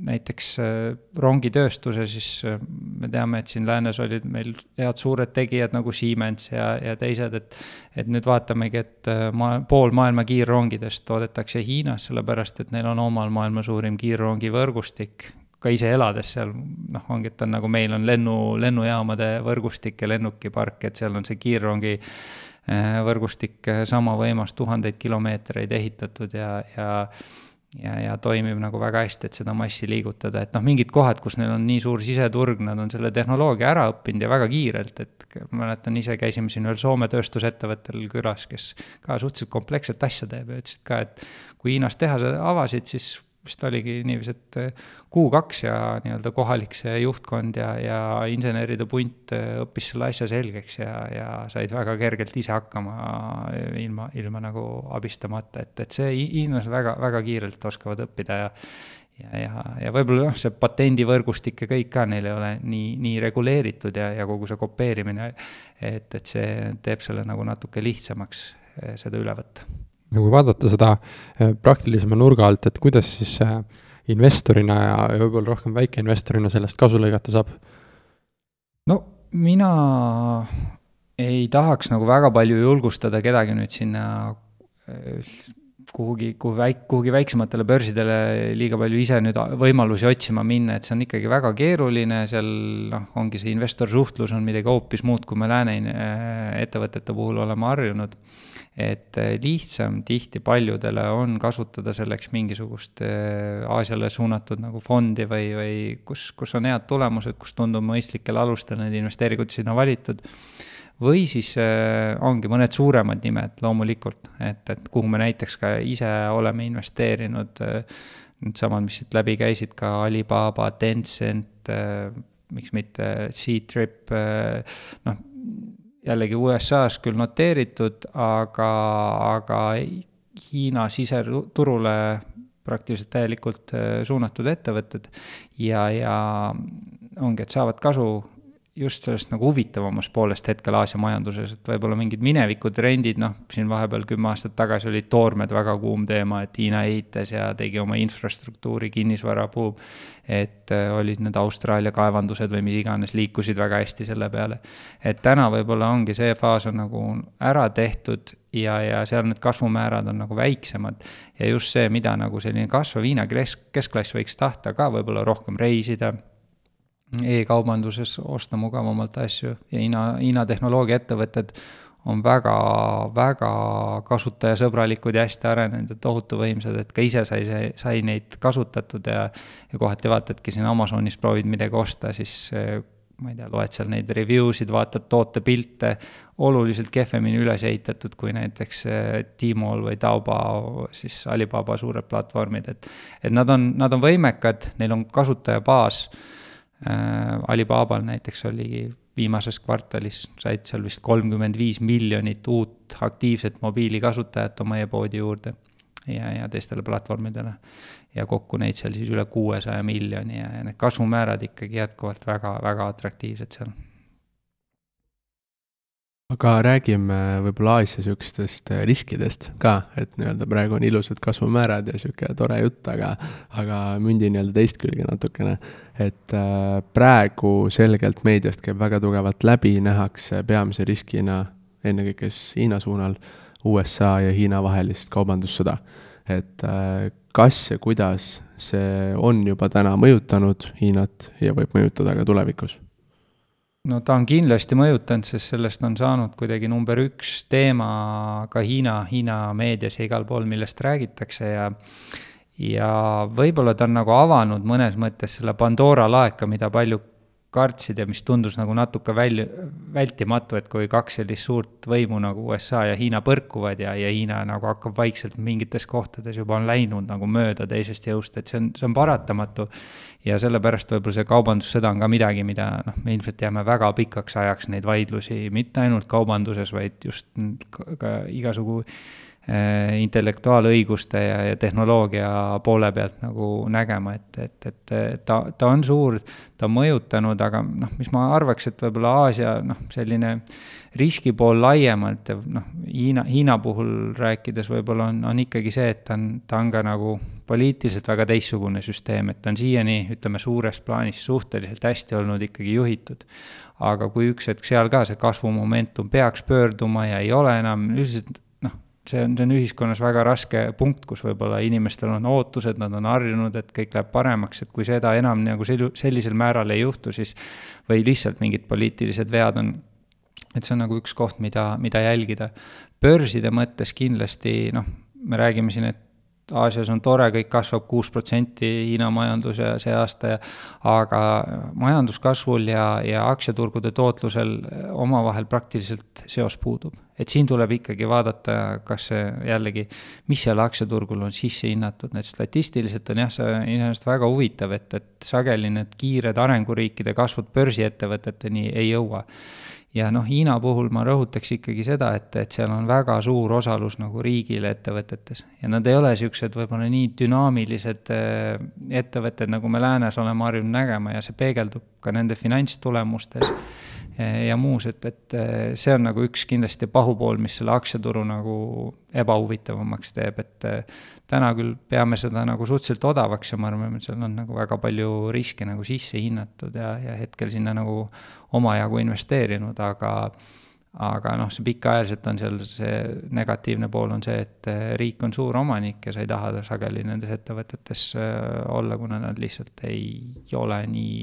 näiteks äh, rongitööstuse, siis äh, me teame, et siin läänes olid meil head suured tegijad nagu Siemens ja, ja teised, et et nüüd vaatamegi, et äh, maa, pool maailma kiirrongidest toodetakse Hiinas, sellepärast et neil on omal maailma suurim kiirrongivõrgustik, ka ise elades seal, noh, ongi, et on nagu meil on lennu, lennujaamade võrgustik ja lennukipark, et seal on see kiirrongi võrgustik sama võimas, tuhandeid kilomeetreid ehitatud ja, ja ja, ja toimib nagu väga hästi, et seda massi liigutada, et noh, mingid kohad, kus neil on nii suur siseturg, nad on selle tehnoloogia ära õppinud ja väga kiirelt, et mäletan ise käisime siin ühel Soome tööstusettevõttel külas, kes ka suhteliselt kompleksset asja teeb ja ütlesid ka, et kui Hiinas tehase avasid, siis vist oligi niiviisi, et eh, kuu-kaks ja nii-öelda kohalik see juhtkond ja, ja inseneride punt eh, õppis selle asja selgeks ja, ja said väga kergelt ise hakkama eh, ilma, ilma nagu abistamata, et, et see hiinlased väga, väga kiirelt oskavad õppida ja ja, ja, ja võib-olla noh, see patendivõrgustik ja kõik ka neil ei ole nii, nii reguleeritud ja, ja kogu see kopeerimine, et, et see teeb selle nagu natuke lihtsamaks, seda üle võtta no kui vaadata seda äh, praktilisema nurga alt, et kuidas siis äh, investorina ja, ja võib-olla rohkem väikeinvestorina sellest kasu lõigata saab? no mina ei tahaks nagu väga palju julgustada kedagi nüüd sinna äh, kuhugi, kuhu väik-, kuhugi väiksematele börsidele liiga palju ise nüüd võimalusi otsima minna, et see on ikkagi väga keeruline, seal noh, ongi see investorsuhtlus on midagi hoopis muud, kui me lääne ettevõtete puhul oleme harjunud et äh, lihtsam tihti paljudele on kasutada selleks mingisugust äh, Aasiale suunatud nagu fondi või, või kus, kus on head tulemused, kus tundub mõistlikel alustel need investeeringud sinna valitud. või siis äh, ongi mõned suuremad nimed loomulikult, et, et kuhu me näiteks ka ise oleme investeerinud needsamad, mis siit läbi käisid, ka Alibaba, Tencent miks mitte Ctrip noh jällegi USA-s küll noteeritud, aga, aga Hiina siseturule praktiliselt täielikult äh, suunatud ettevõtted ja, ja ongi, et saavad kasu just sellest nagu huvitavamast poolest hetkel Aasia majanduses, et võib-olla mingid minevikutrendid, noh, siin vahepeal kümme aastat tagasi olid toormed väga kuum teema, et Hiina ehitas ja tegi oma infrastruktuuri, kinnisvara buum. et äh, olid need Austraalia kaevandused või mis iganes, liikusid väga hästi selle peale. et täna võib-olla ongi see faas on nagu ära tehtud ja, ja seal need kasvumäärad on nagu väiksemad. ja just see, mida nagu selline kasvav Hiina kesk, keskklass võiks tahta ka võib-olla rohkem reisida e-kaubanduses osta mugavamalt asju ja Hiina, Hiina tehnoloogiaettevõtted on väga, väga kasutajasõbralikud ja hästi arenenud ja tohutu võimsad, et ka ise sai, sai neid kasutatud ja ja kohati vaatadki siin Amazonis proovid midagi osta, siis ma ei tea, loed seal neid review sid, vaatad tootepilte, oluliselt kehvemini üles ehitatud kui näiteks Tmall või Taobao, siis Alibaba suured platvormid, et et nad on, nad on võimekad, neil on kasutajabaas Alibabal näiteks oli viimases kvartalis, said seal vist kolmkümmend viis miljonit uut aktiivset mobiilikasutajat oma e-poodi juurde. ja, ja teistele platvormidele. ja kokku neid seal siis üle kuuesaja miljoni ja, ja need kasvumäärad ikkagi jätkuvalt väga, väga atraktiivsed seal aga räägime võib-olla Aasia sihukestest äh, riskidest ka, et nii-öelda praegu on ilusad kasvumäärad ja sihuke tore jutt, aga, aga mündi nii-öelda teist külge natukene. Et äh, praegu selgelt meediast käib väga tugevalt läbi, nähakse peamise riskina ennekõike siis Hiina suunal USA ja Hiina vahelist kaubandussõda. et äh, kas ja kuidas see on juba täna mõjutanud Hiinat ja võib mõjutada ka tulevikus no ta on kindlasti mõjutanud, sest sellest on saanud kuidagi number üks teema ka Hiina, Hiina meedias ja igal pool, millest räägitakse ja ja võib-olla ta on nagu avanud mõnes mõttes selle Pandora laeka, mida palju kartsid ja mis tundus nagu natuke välja, vältimatu, et kui kaks sellist suurt võimu nagu USA ja Hiina põrkuvad ja, ja Hiina nagu hakkab vaikselt mingites kohtades juba on läinud nagu mööda teisest jõust, et see on, see on paratamatu. ja sellepärast võib-olla see kaubandussõda on ka midagi, mida noh, me ilmselt jääme väga pikaks ajaks neid vaidlusi, mitte ainult kaubanduses, vaid just ka igasugu intellektuaalõiguste ja, ja tehnoloogia poole pealt nagu nägema, et, et, et ta, ta on suur, ta on mõjutanud, aga noh, mis ma arvaks, et võib-olla Aasia noh, selline riski pool laiemalt ja noh, Hiina, Hiina puhul rääkides võib-olla on, on ikkagi see, et ta on, ta on ka nagu poliitiliselt väga teistsugune süsteem, et ta on siiani, ütleme, suures plaanis suhteliselt hästi olnud ikkagi juhitud. aga kui üks hetk seal ka see kasvumomentum peaks pöörduma ja ei ole enam, üldiselt see on, see on ühiskonnas väga raske punkt, kus võib-olla inimestel on ootused, nad on harjunud, et kõik läheb paremaks, et kui seda enam nagu sel-, sellisel määral ei juhtu, siis või lihtsalt mingid poliitilised vead on, et see on nagu üks koht, mida, mida jälgida. börside mõttes kindlasti noh, me räägime siin, et Aasias on tore, kõik kasvab kuus protsenti Hiina majandus ja see aasta ja aga majanduskasvul ja, ja aktsiaturgude tootlusel omavahel praktiliselt seos puudub. et siin tuleb ikkagi vaadata, kas see jällegi, mis seal aktsiaturgul on sisse hinnatud, need statistiliselt on jah, see iseenesest väga huvitav, et, et sageli need kiired arenguriikide kasvud börsiettevõteteni ei jõua ja noh, Hiina puhul ma rõhutaks ikkagi seda, et, et seal on väga suur osalus nagu riigil ettevõtetes. Ja nad ei ole niisugused võib-olla nii dünaamilised äh, ettevõtted, nagu me läänes oleme harjunud nägema ja see peegeldub ka nende finantstulemustes ja muus, et, et äh, see on nagu üks kindlasti pahupool, mis selle aktsiaturu nagu ebahuvitavamaks teeb, et äh, täna küll peame seda nagu suhteliselt odavaks ja ma arvan, et seal on nagu väga palju riske nagu sisse hinnatud ja, ja hetkel sinna nagu omajagu investeerinud, aga aga noh, see pikaajaliselt on seal see negatiivne pool on see, et äh, riik on suur omanik ja sa ei taha sageli nendes ettevõtetes olla, kuna nad lihtsalt ei ole nii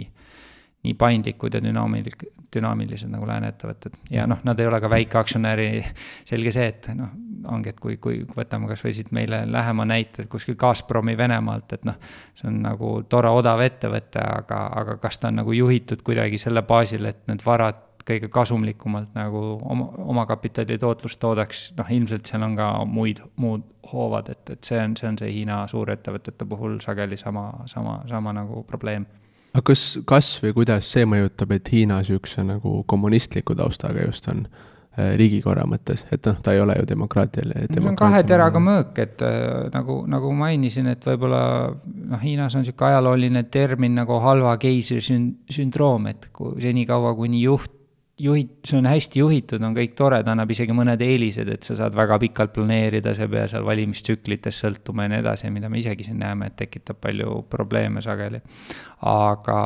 nii paindlikud ja dünaamilik-, dünaamilised nagu lääne ettevõtted. ja noh, nad ei ole ka väikeaktsionäri, selge see, et noh, ongi, et kui, kui võtame kasvõi siit meile lähema näite, et kuskil Gazpromi Venemaalt, et noh, see on nagu tore odav ettevõte, aga, aga kas ta on nagu juhitud kuidagi selle baasil, et need varad kõige kasumlikumalt nagu oma, omakapitali tootlust toodaks, noh ilmselt seal on ka muid, muud hoovad, et, et see on, see on see Hiina suurettevõtete puhul sageli sama, sama, sama nagu probleem aga kas, kas või kuidas see mõjutab, et Hiina niisuguse nagu kommunistliku taustaga just on äh, riigikorra mõttes, et noh, ta ei ole ju demokraatiline. see on kahe teraga mõõk, et äh, nagu, nagu mainisin, et võib-olla noh, Hiinas on niisugune ajalooline termin nagu halva keisri sündroom, et kui senikaua, kuni juht juhid, see on hästi juhitud, on kõik tore, ta annab isegi mõned eelised, et sa saad väga pikalt planeerida, sa ei pea seal valimistsüklitest sõltuma ja nii edasi, mida me isegi siin näeme, et tekitab palju probleeme sageli. aga,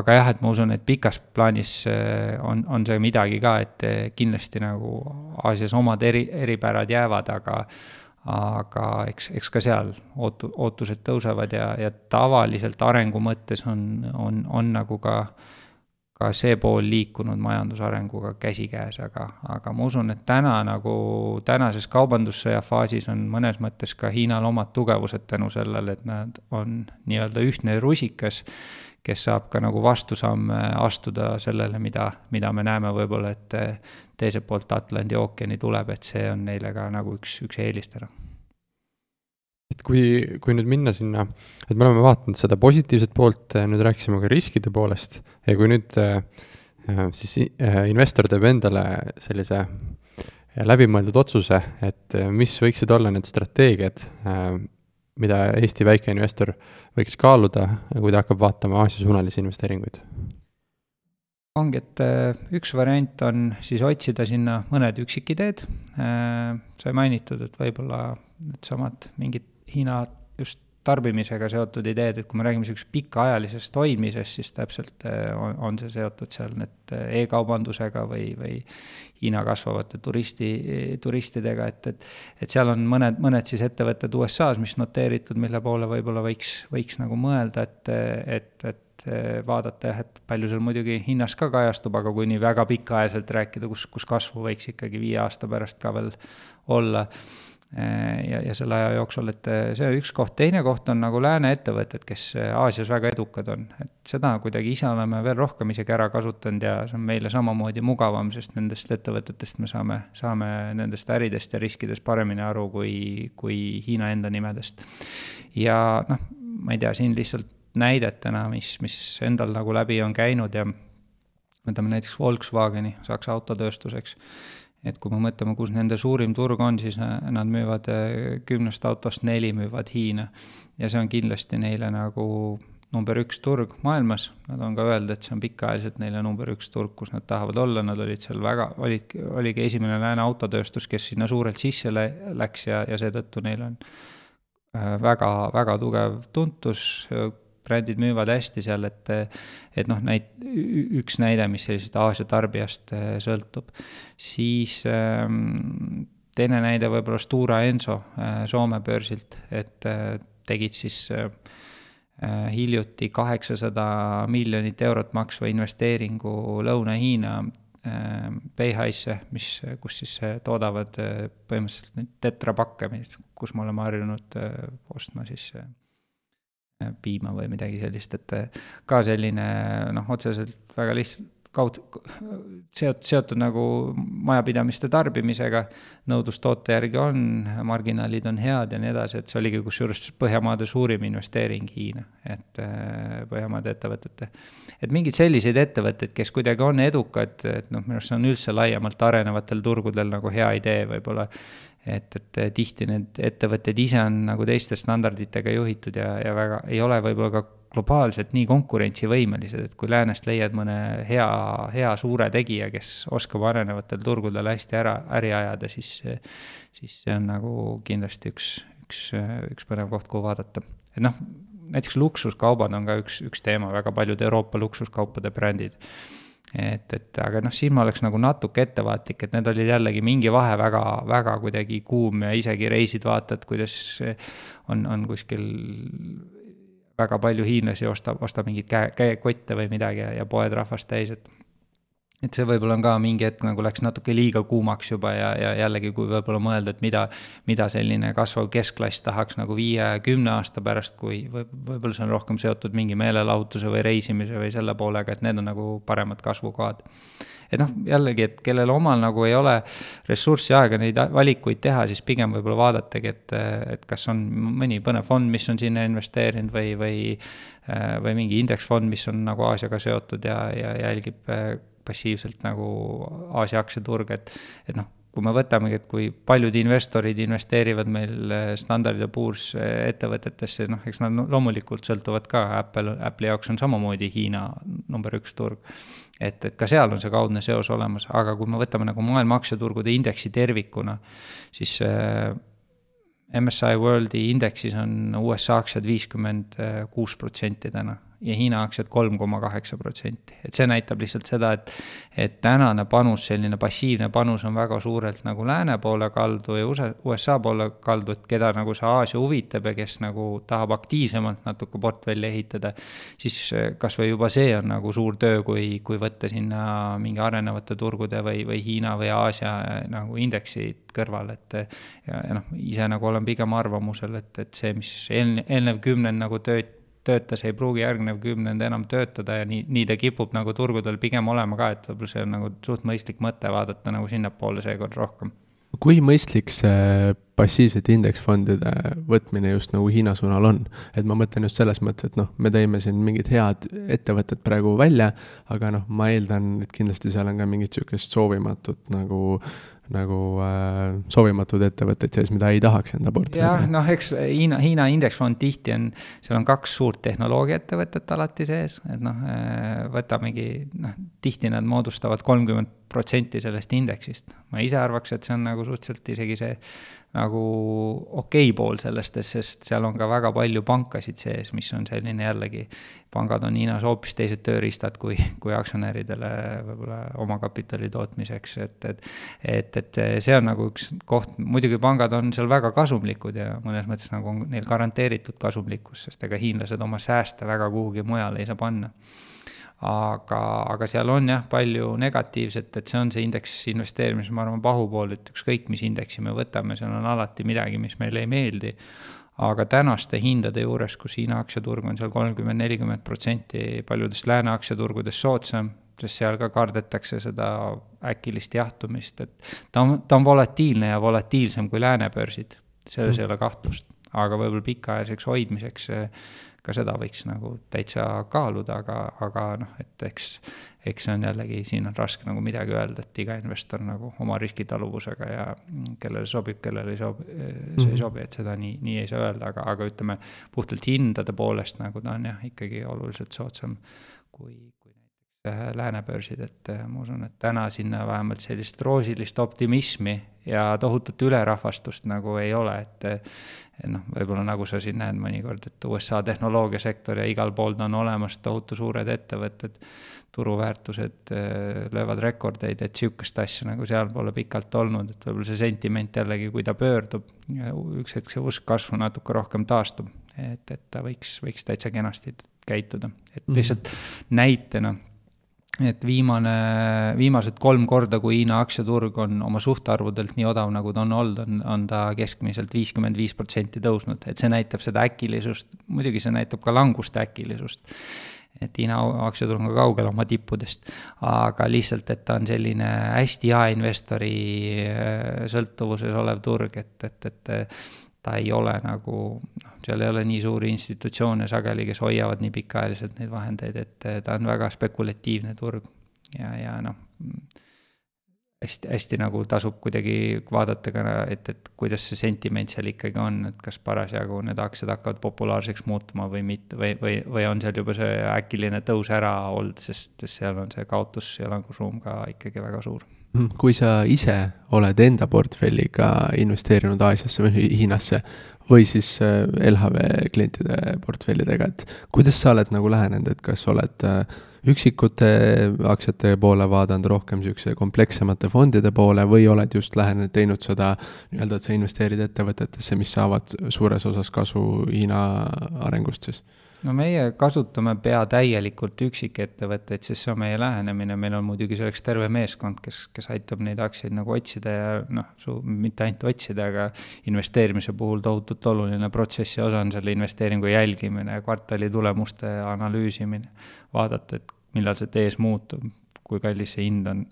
aga jah, et ma usun, et pikas plaanis eh, on, on see midagi ka, et eh, kindlasti nagu Aasias omad eri, eripärad jäävad, aga aga eks, eks ka seal ootu-, ootused tõusevad ja, ja tavaliselt arengu mõttes on, on, on nagu ka äh, ka see pool liikunud majandusarenguga käsikäes, aga, aga ma usun, et täna nagu tänases kaubandussõja faasis on mõnes mõttes ka Hiinal omad tugevused tänu sellele, et nad on nii-öelda ühtne rusikas, kes saab ka nagu vastusamme astuda sellele, mida, mida me näeme võib-olla, et teiselt poolt Atlandi ookeani tuleb, et see on neile ka nagu üks, üks eelis täna kui, kui nüüd minna sinna, et me oleme vaadanud seda positiivset poolt, nüüd rääkisime ka riskide poolest ja kui nüüd äh, siis äh, investor teeb endale sellise läbimõeldud otsuse, et mis võiksid olla need strateegiad, mida Eesti väikeinvestor võiks kaaluda, kui ta hakkab vaatama Aasia-suunalisi investeeringuid? ongi, et üks variant on siis otsida sinna mõned üksikideed. sai mainitud, et võib-olla needsamad mingid Hiina just tarbimisega seotud ideed, et kui me räägime niisugusest pikaajalisest hoidmisest, siis täpselt äh, on, on see seotud seal need äh, e-kaubandusega või, või Hiina kasvavate turisti, turistidega, et, et et seal on mõned, mõned siis ettevõtted USA-s, mis noteeritud, mille poole võib-olla võiks, võiks nagu mõelda, et, et, et vaadata jah, et palju seal muidugi hinnas ka kajastub, aga kui nii väga pikaajaliselt rääkida, kus, kus kasvu võiks ikkagi viie aasta pärast ka veel olla ja, ja selle aja jooksul, et äh, see üks koht, teine koht on nagu lääne ettevõtted, kes äh, Aasias väga edukad on, et seda kuidagi ise oleme veel rohkem isegi ära kasutanud ja see on meile samamoodi mugavam, sest nendest ettevõtetest me saame, saame nendest äridest ja riskidest paremini aru kui, kui Hiina enda nimedest. ja noh, ma ei tea, siin lihtsalt näidetena, mis, mis endal nagu läbi on käinud ja võtame näiteks Volkswageni, Saksa autotööstuseks et kui me mõtleme, kus nende suurim turg on, siis nad müüvad äh, kümnest autost neli müüvad Hiina. ja see on kindlasti neile nagu number üks turg maailmas, nad on ka öelnud, et see on pikaajaliselt neile number üks turg, kus nad tahavad olla, nad olid seal väga, olid, oligi esimene lääne autotööstus, kes sinna suurelt sisse läks ja, ja seetõttu neil on äh, väga, väga tugev tuntus, brändid müüvad hästi seal, et et noh, näit-, üks näide, mis sellisest Aasia tarbijast äh, sõltub. siis ähm, teine näide võib-olla Stura Enso äh, Soome börsilt, et äh, tegid siis hiljuti kaheksasada miljonit eurot maksva investeeringu Lõuna-Hiina Beihaisse, mis, kus siis toodavad põhimõtteliselt neid tetrapakke, kus me oleme harjunud ostma siis piima või midagi sellist, et eh, ka selline noh, otseselt väga lihtsalt kaud-, seot-, seotud nagu majapidamiste tarbimisega, nõudlus toote järgi on, marginaalid on head ja nii edasi, et see oligi kusjuures Põhjamaade suurim investeering Hiina, et eh, Põhjamaade ettevõtete. et mingeid selliseid ettevõtteid, kes kuidagi on edukad, et noh, minu arust see on üldse laiemalt arenevatel turgudel nagu hea idee võib-olla et, et tihti need ettevõtted ise on nagu teiste standarditega juhitud ja, ja väga ei ole võib-olla ka globaalselt nii konkurentsivõimelised, et kui läänest leiad mõne hea, hea suure tegija, kes oskab arenevatel turgudel hästi ära, äri ajada, siis, siis see on nagu kindlasti üks, üks, üks põnev koht, kuhu vaadata. et noh, näiteks luksuskaubad on ka üks, üks teema, väga paljud Euroopa luksuskaupade brändid et, et aga noh, siin ma oleks nagu natuke ettevaatlik, et need olid jällegi mingi vahe väga, väga kuidagi kuum ja isegi reisid vaatad, kuidas on, on kuskil väga palju hiinlasi ostab, ostab mingeid käe, käekotte või midagi ja, ja poed rahvast täis, et et see võib-olla on ka mingi hetk nagu läks natuke liiga kuumaks juba ja, ja jällegi, kui võib-olla mõelda, et mida, mida selline kasvav keskklass tahaks nagu viie-kümne aasta pärast, kui või võib-olla see on rohkem seotud mingi meelelahutuse või reisimise või selle poolega, et need on nagu paremad kasvukohad. et noh, jällegi, et kellel omal nagu ei ole ressurssi, aega neid valikuid teha, siis pigem võib-olla vaadatagi, et, et kas on mõni põnev fond, mis on sinna investeerinud või, või või mingi indeksfond, mis on nagu Aasiaga seotud ja, ja jälgib passiivselt nagu Aasia aktsiaturg, et, et noh, kui me võtamegi, et kui paljud investorid investeerivad meil eh, standard ja puurs eh, ettevõtetesse, noh, eks nad loomulikult sõltuvad ka, Apple, Apple'i jaoks on samamoodi Hiina number üks turg. et, et ka seal on see kaudne seos olemas, aga kui me võtame nagu maailma aktsiaturgude indeksi tervikuna, siis äh, MSI Worldi indeksis on USA aktsiad viiskümmend kuus protsenti täna ja Hiina aktsiad kolm koma kaheksa protsenti. et see näitab lihtsalt seda, et, et tänane panus, selline passiivne panus on väga suurelt nagu lääne poole kaldu ja USA, USA poole kaldu, et keda nagu see Aasia huvitab ja kes nagu tahab aktiivsemalt natuke portfelli ehitada, siis kas või juba see on nagu suur töö, kui, kui võtta sinna mingi arenevate turgude või, või Hiina või Aasia nagu indeksid kõrvale, et ja, ja noh, ise nagu olen pigem arvamusel, et, et see, mis eelnev, eelnev kümnend nagu tööd töötas, ei pruugi järgnev kümnend enam töötada ja nii, nii ta kipub nagu turgudel pigem olema ka, et võib-olla see on nagu suht mõistlik mõte vaadata nagu sinnapoole seekord rohkem. kui mõistlik see passiivsete indeksfondide võtmine just nagu Hiina suunal on? et ma mõtlen just selles mõttes, et noh, me tõime siin mingid head ettevõtted praegu välja, aga noh, ma eeldan, et kindlasti seal on ka mingit sihukest soovimatut nagu nagu äh, sobimatud ettevõtteid sees, mida ei tahaks enda portfelli. jah, noh, eks Hiina, Hiina indeksfond tihti on, seal on kaks suurt tehnoloogiaettevõtet alati sees, et noh, äh, võtamegi, noh, tihti nad moodustavad kolmkümmend protsenti sellest indeksist. ma ise arvaks, et see on nagu suhteliselt isegi see nagu okei okay pool sellest, sest seal on ka väga palju pankasid sees, mis on selline jällegi, pangad on Hiinas hoopis teised tööriistad kui, kui aktsionäridele võib-olla omakapitali tootmiseks, et, et et, et see on nagu üks koht, muidugi pangad on seal väga kasumlikud ja mõnes mõttes nagu on neil garanteeritud kasumlikkus, sest ega hiinlased oma sääste väga kuhugi mujale ei saa panna aga, aga seal on jah, palju negatiivset, et see on see indeks investeerimise, ma arvan, pahupool, et ükskõik, mis indeksi me võtame, seal on alati midagi, mis meile ei meeldi. aga tänaste hindade juures, kus Hiina aktsiaturg on seal kolmkümmend, nelikümmend protsenti paljudest lääne aktsiaturgudest soodsam, sest seal ka kardetakse seda äkilist jahtumist, et ta on, ta on volatiilne ja volatiilsem kui lääne börsid, selles mm. ei ole kahtlust. aga võib-olla pikaajaliseks hoidmiseks ka seda võiks nagu täitsa kaaluda, aga, aga noh, et eks, eks see on jällegi, siin on raske nagu midagi öelda, et iga investor nagu oma riskitaluvusega ja kellele sobib, kellele ei sobi, see ei mhm. sobi, et seda nii, nii ei saa öelda, aga, aga ütleme, puhtalt hindade poolest nagu ta on jah, ikkagi oluliselt soodsam kui, kui näiteks äh, lääne börsid, et äh, ma usun, et täna sinna vähemalt sellist roosilist optimismi ja tohutut ülerahvastust nagu ei ole, et et noh, võib-olla nagu sa siin näed mõnikord, et USA tehnoloogiasektor ja igal pool on olemas tohutu suured ettevõtted, turuväärtused äh, löövad rekordeid, et sihukest asja nagu seal pole pikalt olnud, et võib-olla see sentiment jällegi, kui ta pöördub, üks hetk see usk kasvu natuke rohkem taastub, et, et ta võiks, võiks täitsa kenasti käituda, et lihtsalt mm näitena et viimane, viimased kolm korda, kui Hiina aktsiaturg on oma suhtarvudelt nii odav, nagu ta on olnud, on, on ta keskmiselt viiskümmend viis protsenti tõusnud, et see näitab seda äkilisust, muidugi see näitab ka languste äkilisust. et Hiina aktsiaturg on kaugel oma tippudest, aga lihtsalt, et ta on selline hästi jaeinvestori äh, sõltuvuses olev turg, et, et, et ta ei ole nagu, noh, seal ei ole nii suuri institutsioone sageli, kes hoiavad nii pikaajaliselt neid vahendeid, et ta on väga spekulatiivne turg. ja, ja noh, hästi, hästi nagu tasub kuidagi vaadata ka, et, et kuidas see sentiment seal ikkagi on, et kas parasjagu need aktsiad hakkavad populaarseks muutuma või mitte, või, või, või on seal juba see äkiline tõus ära olnud, sest seal on see kaotus ja langusruum ka ikkagi väga suur. Kui sa ise oled enda portfelliga investeerinud Aasiasse või Hiinasse või siis äh, LHV klientide portfellidega, et kuidas sa oled nagu lähenenud, et kas oled äh, üksikute aktsiate poole vaadanud rohkem niisuguse komplekssemate fondide poole või oled just lähenenud, teinud seda nii-öelda, et sa investeerid ettevõtetesse, mis saavad suures osas kasu Hiina arengust siis? No meie kasutame pea täielikult üksikettevõtteid, sest see on meie lähenemine, meil on muidugi selleks terve meeskond, kes, kes aitab neid aktsiaid nagu otsida ja noh, su-, mitte ainult otsida, aga investeerimise puhul tohutult oluline protsessi osa on selle investeeringu jälgimine, kvartali tulemuste analüüsimine, vaadata, et millal see tees muutub, kui kallis see hind on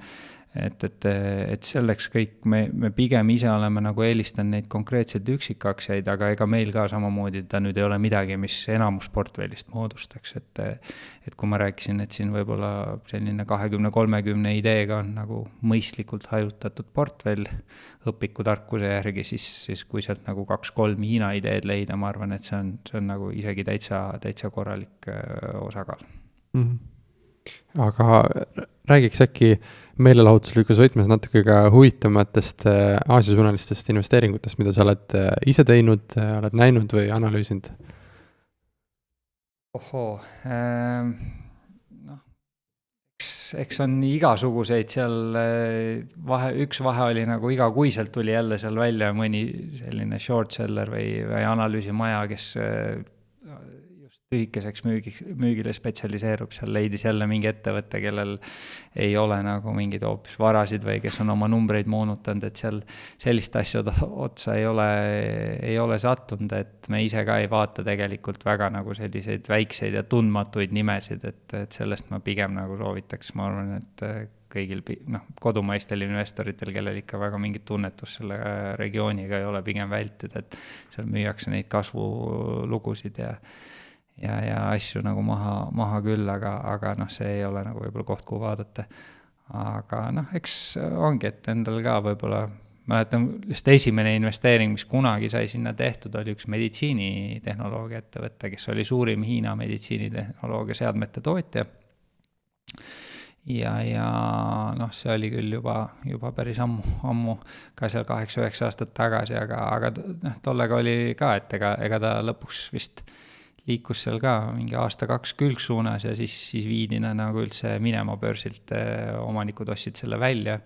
et, et, et selleks kõik me, me pigem ise oleme nagu eelistanud neid konkreetseid üksikaktsiaid, aga ega meil ka samamoodi ta nüüd ei ole midagi, mis enamus portfellist moodustaks, et et kui ma rääkisin, et siin võib-olla selline kahekümne, kolmekümne ideega on nagu mõistlikult hajutatud portfell õpikutarkuse järgi, siis, siis kui sealt nagu kaks-kolm Hiina ideed leida, ma arvan, et see on, see on nagu isegi täitsa, täitsa korralik osakaal mm. -hmm aga räägiks äkki meelelahutuslikus võtmes natuke ka huvitavatest äh, Aasia-suunalistest investeeringutest, mida sa oled äh, ise teinud, äh, oled näinud või analüüsinud? ohoo ähm,, noh, eks, eks on igasuguseid seal vahe, üks vahe oli nagu igakuiselt tuli jälle seal välja mõni selline short seller või, või analüüsimaja, kes lühikeseks müügiks, müügile spetsialiseerub, seal leidis jälle mingi ettevõte, kellel ei ole nagu mingeid hoopis varasid või kes on oma numbreid moonutanud, et seal sellist asja otsa ei ole, ei ole sattunud, et me ise ka ei vaata tegelikult väga nagu selliseid väikseid ja tundmatuid nimesid, et, et sellest ma pigem nagu soovitaks, ma arvan, et kõigil noh, kodumaistel investoritel, kellel ikka väga mingit tunnetust selle regiooniga ei ole, pigem vältida, et seal müüakse neid kasvulugusid ja ja, ja asju nagu maha, maha küll, aga, aga noh, see ei ole nagu võib-olla koht, kuhu vaadata. aga noh, eks ongi, et endal ka võib-olla mäletan, lihtsalt esimene investeering, mis kunagi sai sinna tehtud, oli üks meditsiinitehnoloogia ettevõte, kes oli suurim Hiina meditsiinitehnoloogia seadmete tootja. ja, ja noh, see oli küll juba, juba päris ammu, ammu ka seal kaheksa-üheksa aastat tagasi, aga, aga noh, tollega oli ka, et ega, ega ta lõpuks vist liikus seal ka mingi aasta-kaks külgsuunas ja siis, siis viidi nad nagu üldse minema börsilt, omanikud ostsid selle välja.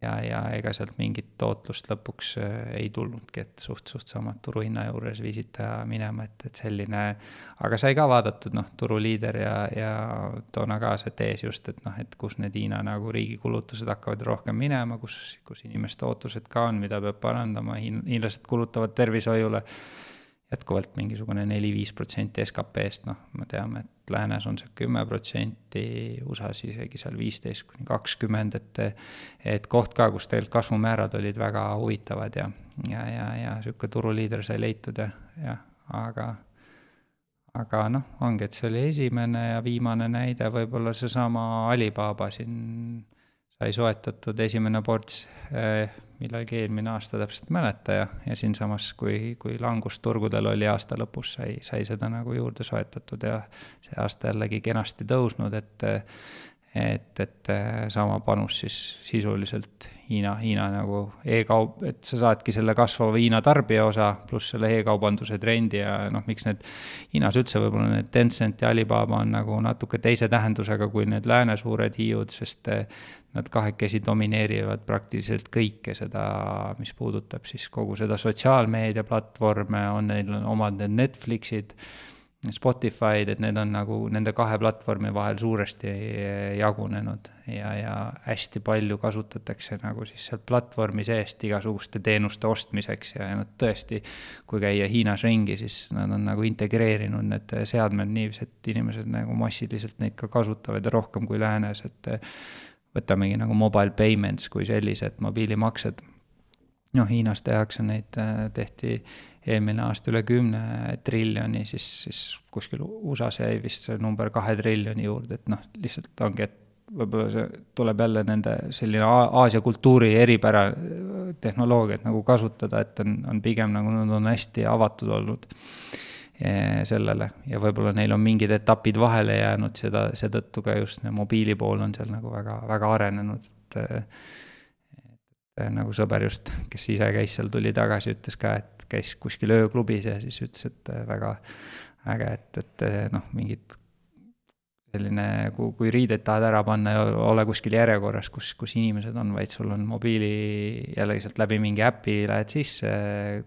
Ja, ja ega sealt mingit tootlust lõpuks äh, ei tulnudki, et suht, suht sama turuhinna juures viisid ta minema, et, et selline, aga sai ka vaadatud, noh, turuliider ja, ja toona ka see tees just, et noh, et kus need Hiina nagu riigi kulutused hakkavad rohkem minema, kus, kus inimeste ootused ka on, mida peab parandama, hiin-, hiinlased kulutavad tervishoiule jätkuvalt mingisugune neli-viis protsenti SKP-st, noh, me teame, et läänes on see kümme protsenti, USA-s isegi seal viisteist kuni kakskümmend, et et koht ka, kus tegelikult kasvumäärad olid väga huvitavad ja, ja, ja, ja niisugune turuliider sai leitud ja, jah, aga aga noh, ongi, et see oli esimene ja viimane näide, võib-olla seesama Alibaba siin sai soetatud esimene ports eh, millalgi eelmine aasta, täpselt ei mäleta ja, ja siinsamas, kui, kui langus turgudel oli aasta lõpus, sai, sai seda nagu juurde soetatud ja see aasta jällegi kenasti tõusnud, et et, et sama panus siis sisuliselt Hiina, Hiina nagu e-kaup, et sa saadki selle kasvava Hiina tarbija osa, pluss selle e-kaubanduse trendi ja noh, miks need Hiinas üldse võib-olla need Tencent ja Alibaba on nagu natuke teise tähendusega kui need lääne suured hiiud, sest nad kahekesi domineerivad praktiliselt kõike seda, mis puudutab siis kogu seda sotsiaalmeedia platvorme, on neil omad need Netflixid, Spotify'd, et need on nagu nende kahe platvormi vahel suuresti jagunenud ja, ja hästi palju kasutatakse nagu siis sealt platvormi seest igasuguste teenuste ostmiseks ja, ja nad tõesti, kui käia Hiinas ringi, siis nad on nagu integreerinud need seadmed niiviisi, et inimesed nagu massiliselt neid ka kasutavad ja rohkem kui läänes, et võtamegi nagu mobile payments kui sellised mobiilimaksed. Noh, Hiinas tehakse neid, äh, tehti eelmine aasta üle kümne triljoni, siis, siis kuskil USA-s jäi vist see number kahe triljoni juurde, et noh, lihtsalt ongi, et võib-olla see tuleb jälle nende selline Aasia kultuuri eripära äh, tehnoloogiat nagu kasutada, et on, on pigem nagu nad on hästi avatud olnud Eh, sellele. Ja võib-olla neil on mingid etapid vahele jäänud, seda, seetõttu ka just mobiili pool on seal nagu väga, väga arenenud, et nagu sõber just, kes ise käis seal, tuli tagasi, ütles ka, et käis kuskil ööklubis ja siis ütles, et väga äge, et, et noh, mingid selline, kui, kui riideid tahad ära panna ole kuskil järjekorras, kus, kus inimesed on, vaid sul on mobiili jällegi sealt läbi mingi äpi lähed sisse,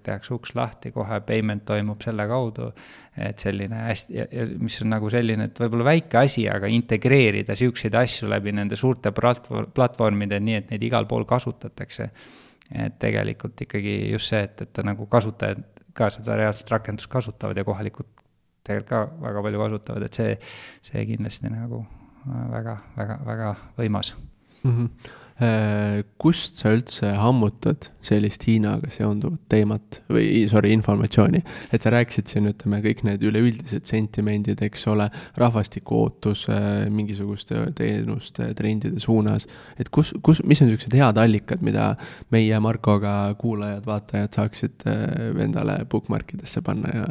tehakse uks lahti, kohe payment toimub selle kaudu. et selline hästi, mis on nagu selline, et võib-olla väike asi, aga integreerida siukseid asju läbi nende suurte platvormide, nii et neid igal pool kasutatakse. et tegelikult ikkagi just see, et, et nagu kasutajad ka seda reaalset rakendust kasutavad ja kohalikud tegelikult ka väga palju kasutavad, et see, see kindlasti nagu äh, väga, väga, väga võimas mm. -hmm. Kust sa üldse ammutad sellist Hiinaga seonduvat teemat või sorry, informatsiooni, et sa rääkisid siin, ütleme, kõik need üleüldised sentimendid, eks ole, rahvastiku ootus äh, mingisuguste teenuste trendide suunas. et kus, kus, mis on niisugused head allikad, mida meie Markoga kuulajad-vaatajad saaksid endale bookmark idesse panna ja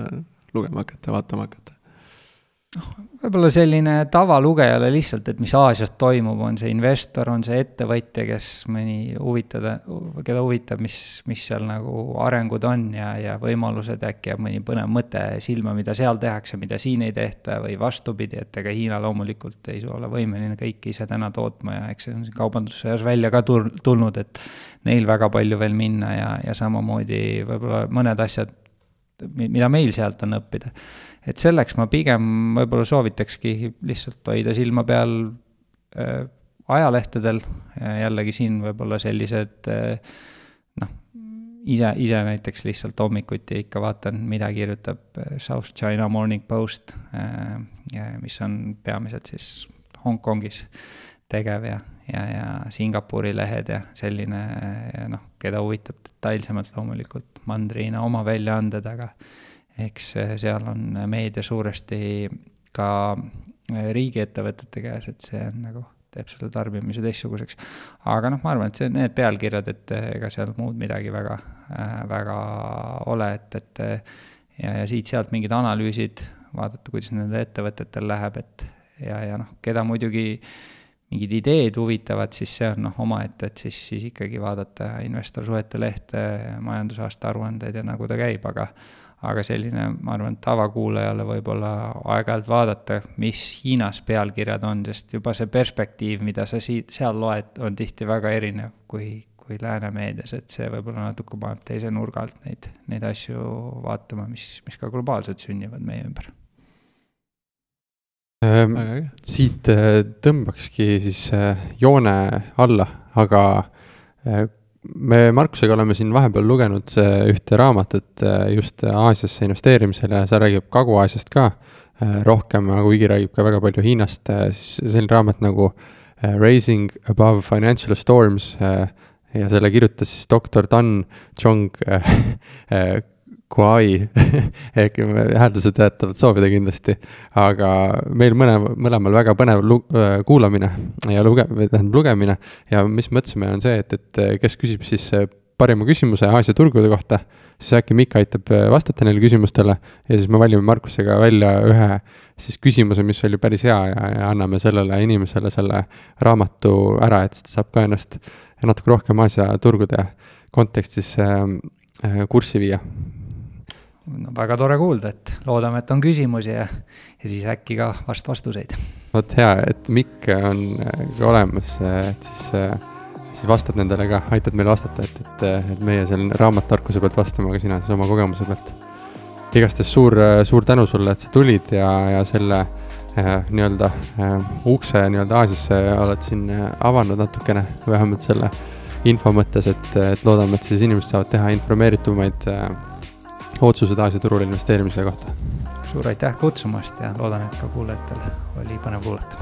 lugema hakata, vaatama hakata? noh, võib-olla selline tavalugejale lihtsalt, et mis Aasias toimub, on see investor, on see ettevõtja, kes mõni huvitada, keda huvitab, mis, mis seal nagu arengud on ja, ja võimalused, äkki jääb mõni põnev mõte silma, mida seal tehakse, mida siin ei tehta või vastupidi, et ega Hiina loomulikult ei ole võimeline kõike ise täna tootma ja eks see on kaubandussõjas välja ka tulnud, et neil väga palju veel minna ja, ja samamoodi võib-olla mõned asjad mida meil sealt on õppida. et selleks ma pigem võib-olla soovitakski lihtsalt hoida silma peal äh, ajalehtedel, jällegi siin võib-olla sellised äh, noh, ise, ise näiteks lihtsalt hommikuti ikka vaatan, mida kirjutab äh, South China Morning Post äh,, mis on peamiselt siis Hongkongis tegev ja, ja, ja Singapuri lehed ja selline noh, keda huvitab detailsemalt loomulikult mandriina oma väljaanded, aga eks seal on meedia suuresti ka riigiettevõtete käes, et see on nagu teeb selle tarbimise teistsuguseks. aga noh, ma arvan, et see, need pealkirjad, et ega seal muud midagi väga äh,, väga ole, et, et ja, ja siit-sealt mingid analüüsid, vaadata, kuidas nendel ettevõtetel läheb, et ja, ja noh, keda muidugi mingid ideed huvitavad, siis see on noh, omaette, et siis, siis ikkagi vaadata investorsuhete lehte, majandusaasta aruandeid ja nagu ta käib, aga aga selline, ma arvan, tavakuulajale võib-olla aeg-ajalt vaadata, mis Hiinas pealkirjad on, sest juba see perspektiiv, mida sa siit, seal loed, on tihti väga erinev kui, kui lääne meedias, et see võib-olla natuke paneb teise nurga alt neid, neid asju vaatama, mis, mis ka globaalselt sünnivad meie ümber. Siit äh, tõmbakski siis äh, joone alla, aga äh, me Markusega oleme siin vahepeal lugenud ühte raamatut just Aasiasse investeerimisele, seal räägib Kagu-Aasiast ka rohkem, aga kuigi räägib ka väga palju Hiinast, siis selline raamat nagu Raising above financial storms ja selle kirjutas siis doktor Dan Chong [laughs] Kuai [laughs] ehk hääldused jätavad soovida kindlasti. aga meil mõne, mõlemal väga põnev lu-, kuulamine ja luge-, tähendab lugemine. ja mis mõtlesime, on see, et, et kes küsib siis parima küsimuse Aasia turgude kohta, siis äkki Mikk aitab vastata neile küsimustele. ja siis me valime Markusega välja ühe siis küsimuse, mis oli päris hea ja, ja anname sellele inimesele selle raamatu ära, et siis ta saab ka ennast natuke rohkem Aasia turgude kontekstis äh, kurssi viia no väga tore kuulda, et loodame, et on küsimusi ja, ja siis äkki ka vast vastuseid. vot hea, et Mikk on ka olemas, et siis, siis vastad nendele ka, aitad meil vastata, et, et, et meie seal raamatutarkuse pealt vastame, aga sina siis oma kogemuse pealt. igastahes suur, suur tänu sulle, et sa tulid ja, ja selle äh, nii-öelda äh, ukse nii-öelda Aasiasse oled siin avanud natukene, vähemalt selle info mõttes, et, et loodame, et siis inimesed saavad teha informeeritumaid äh, otsused Aasia turule investeerimise kohta. suur aitäh kutsumast ja loodan, et ka kuulajatel oli põnev kuulata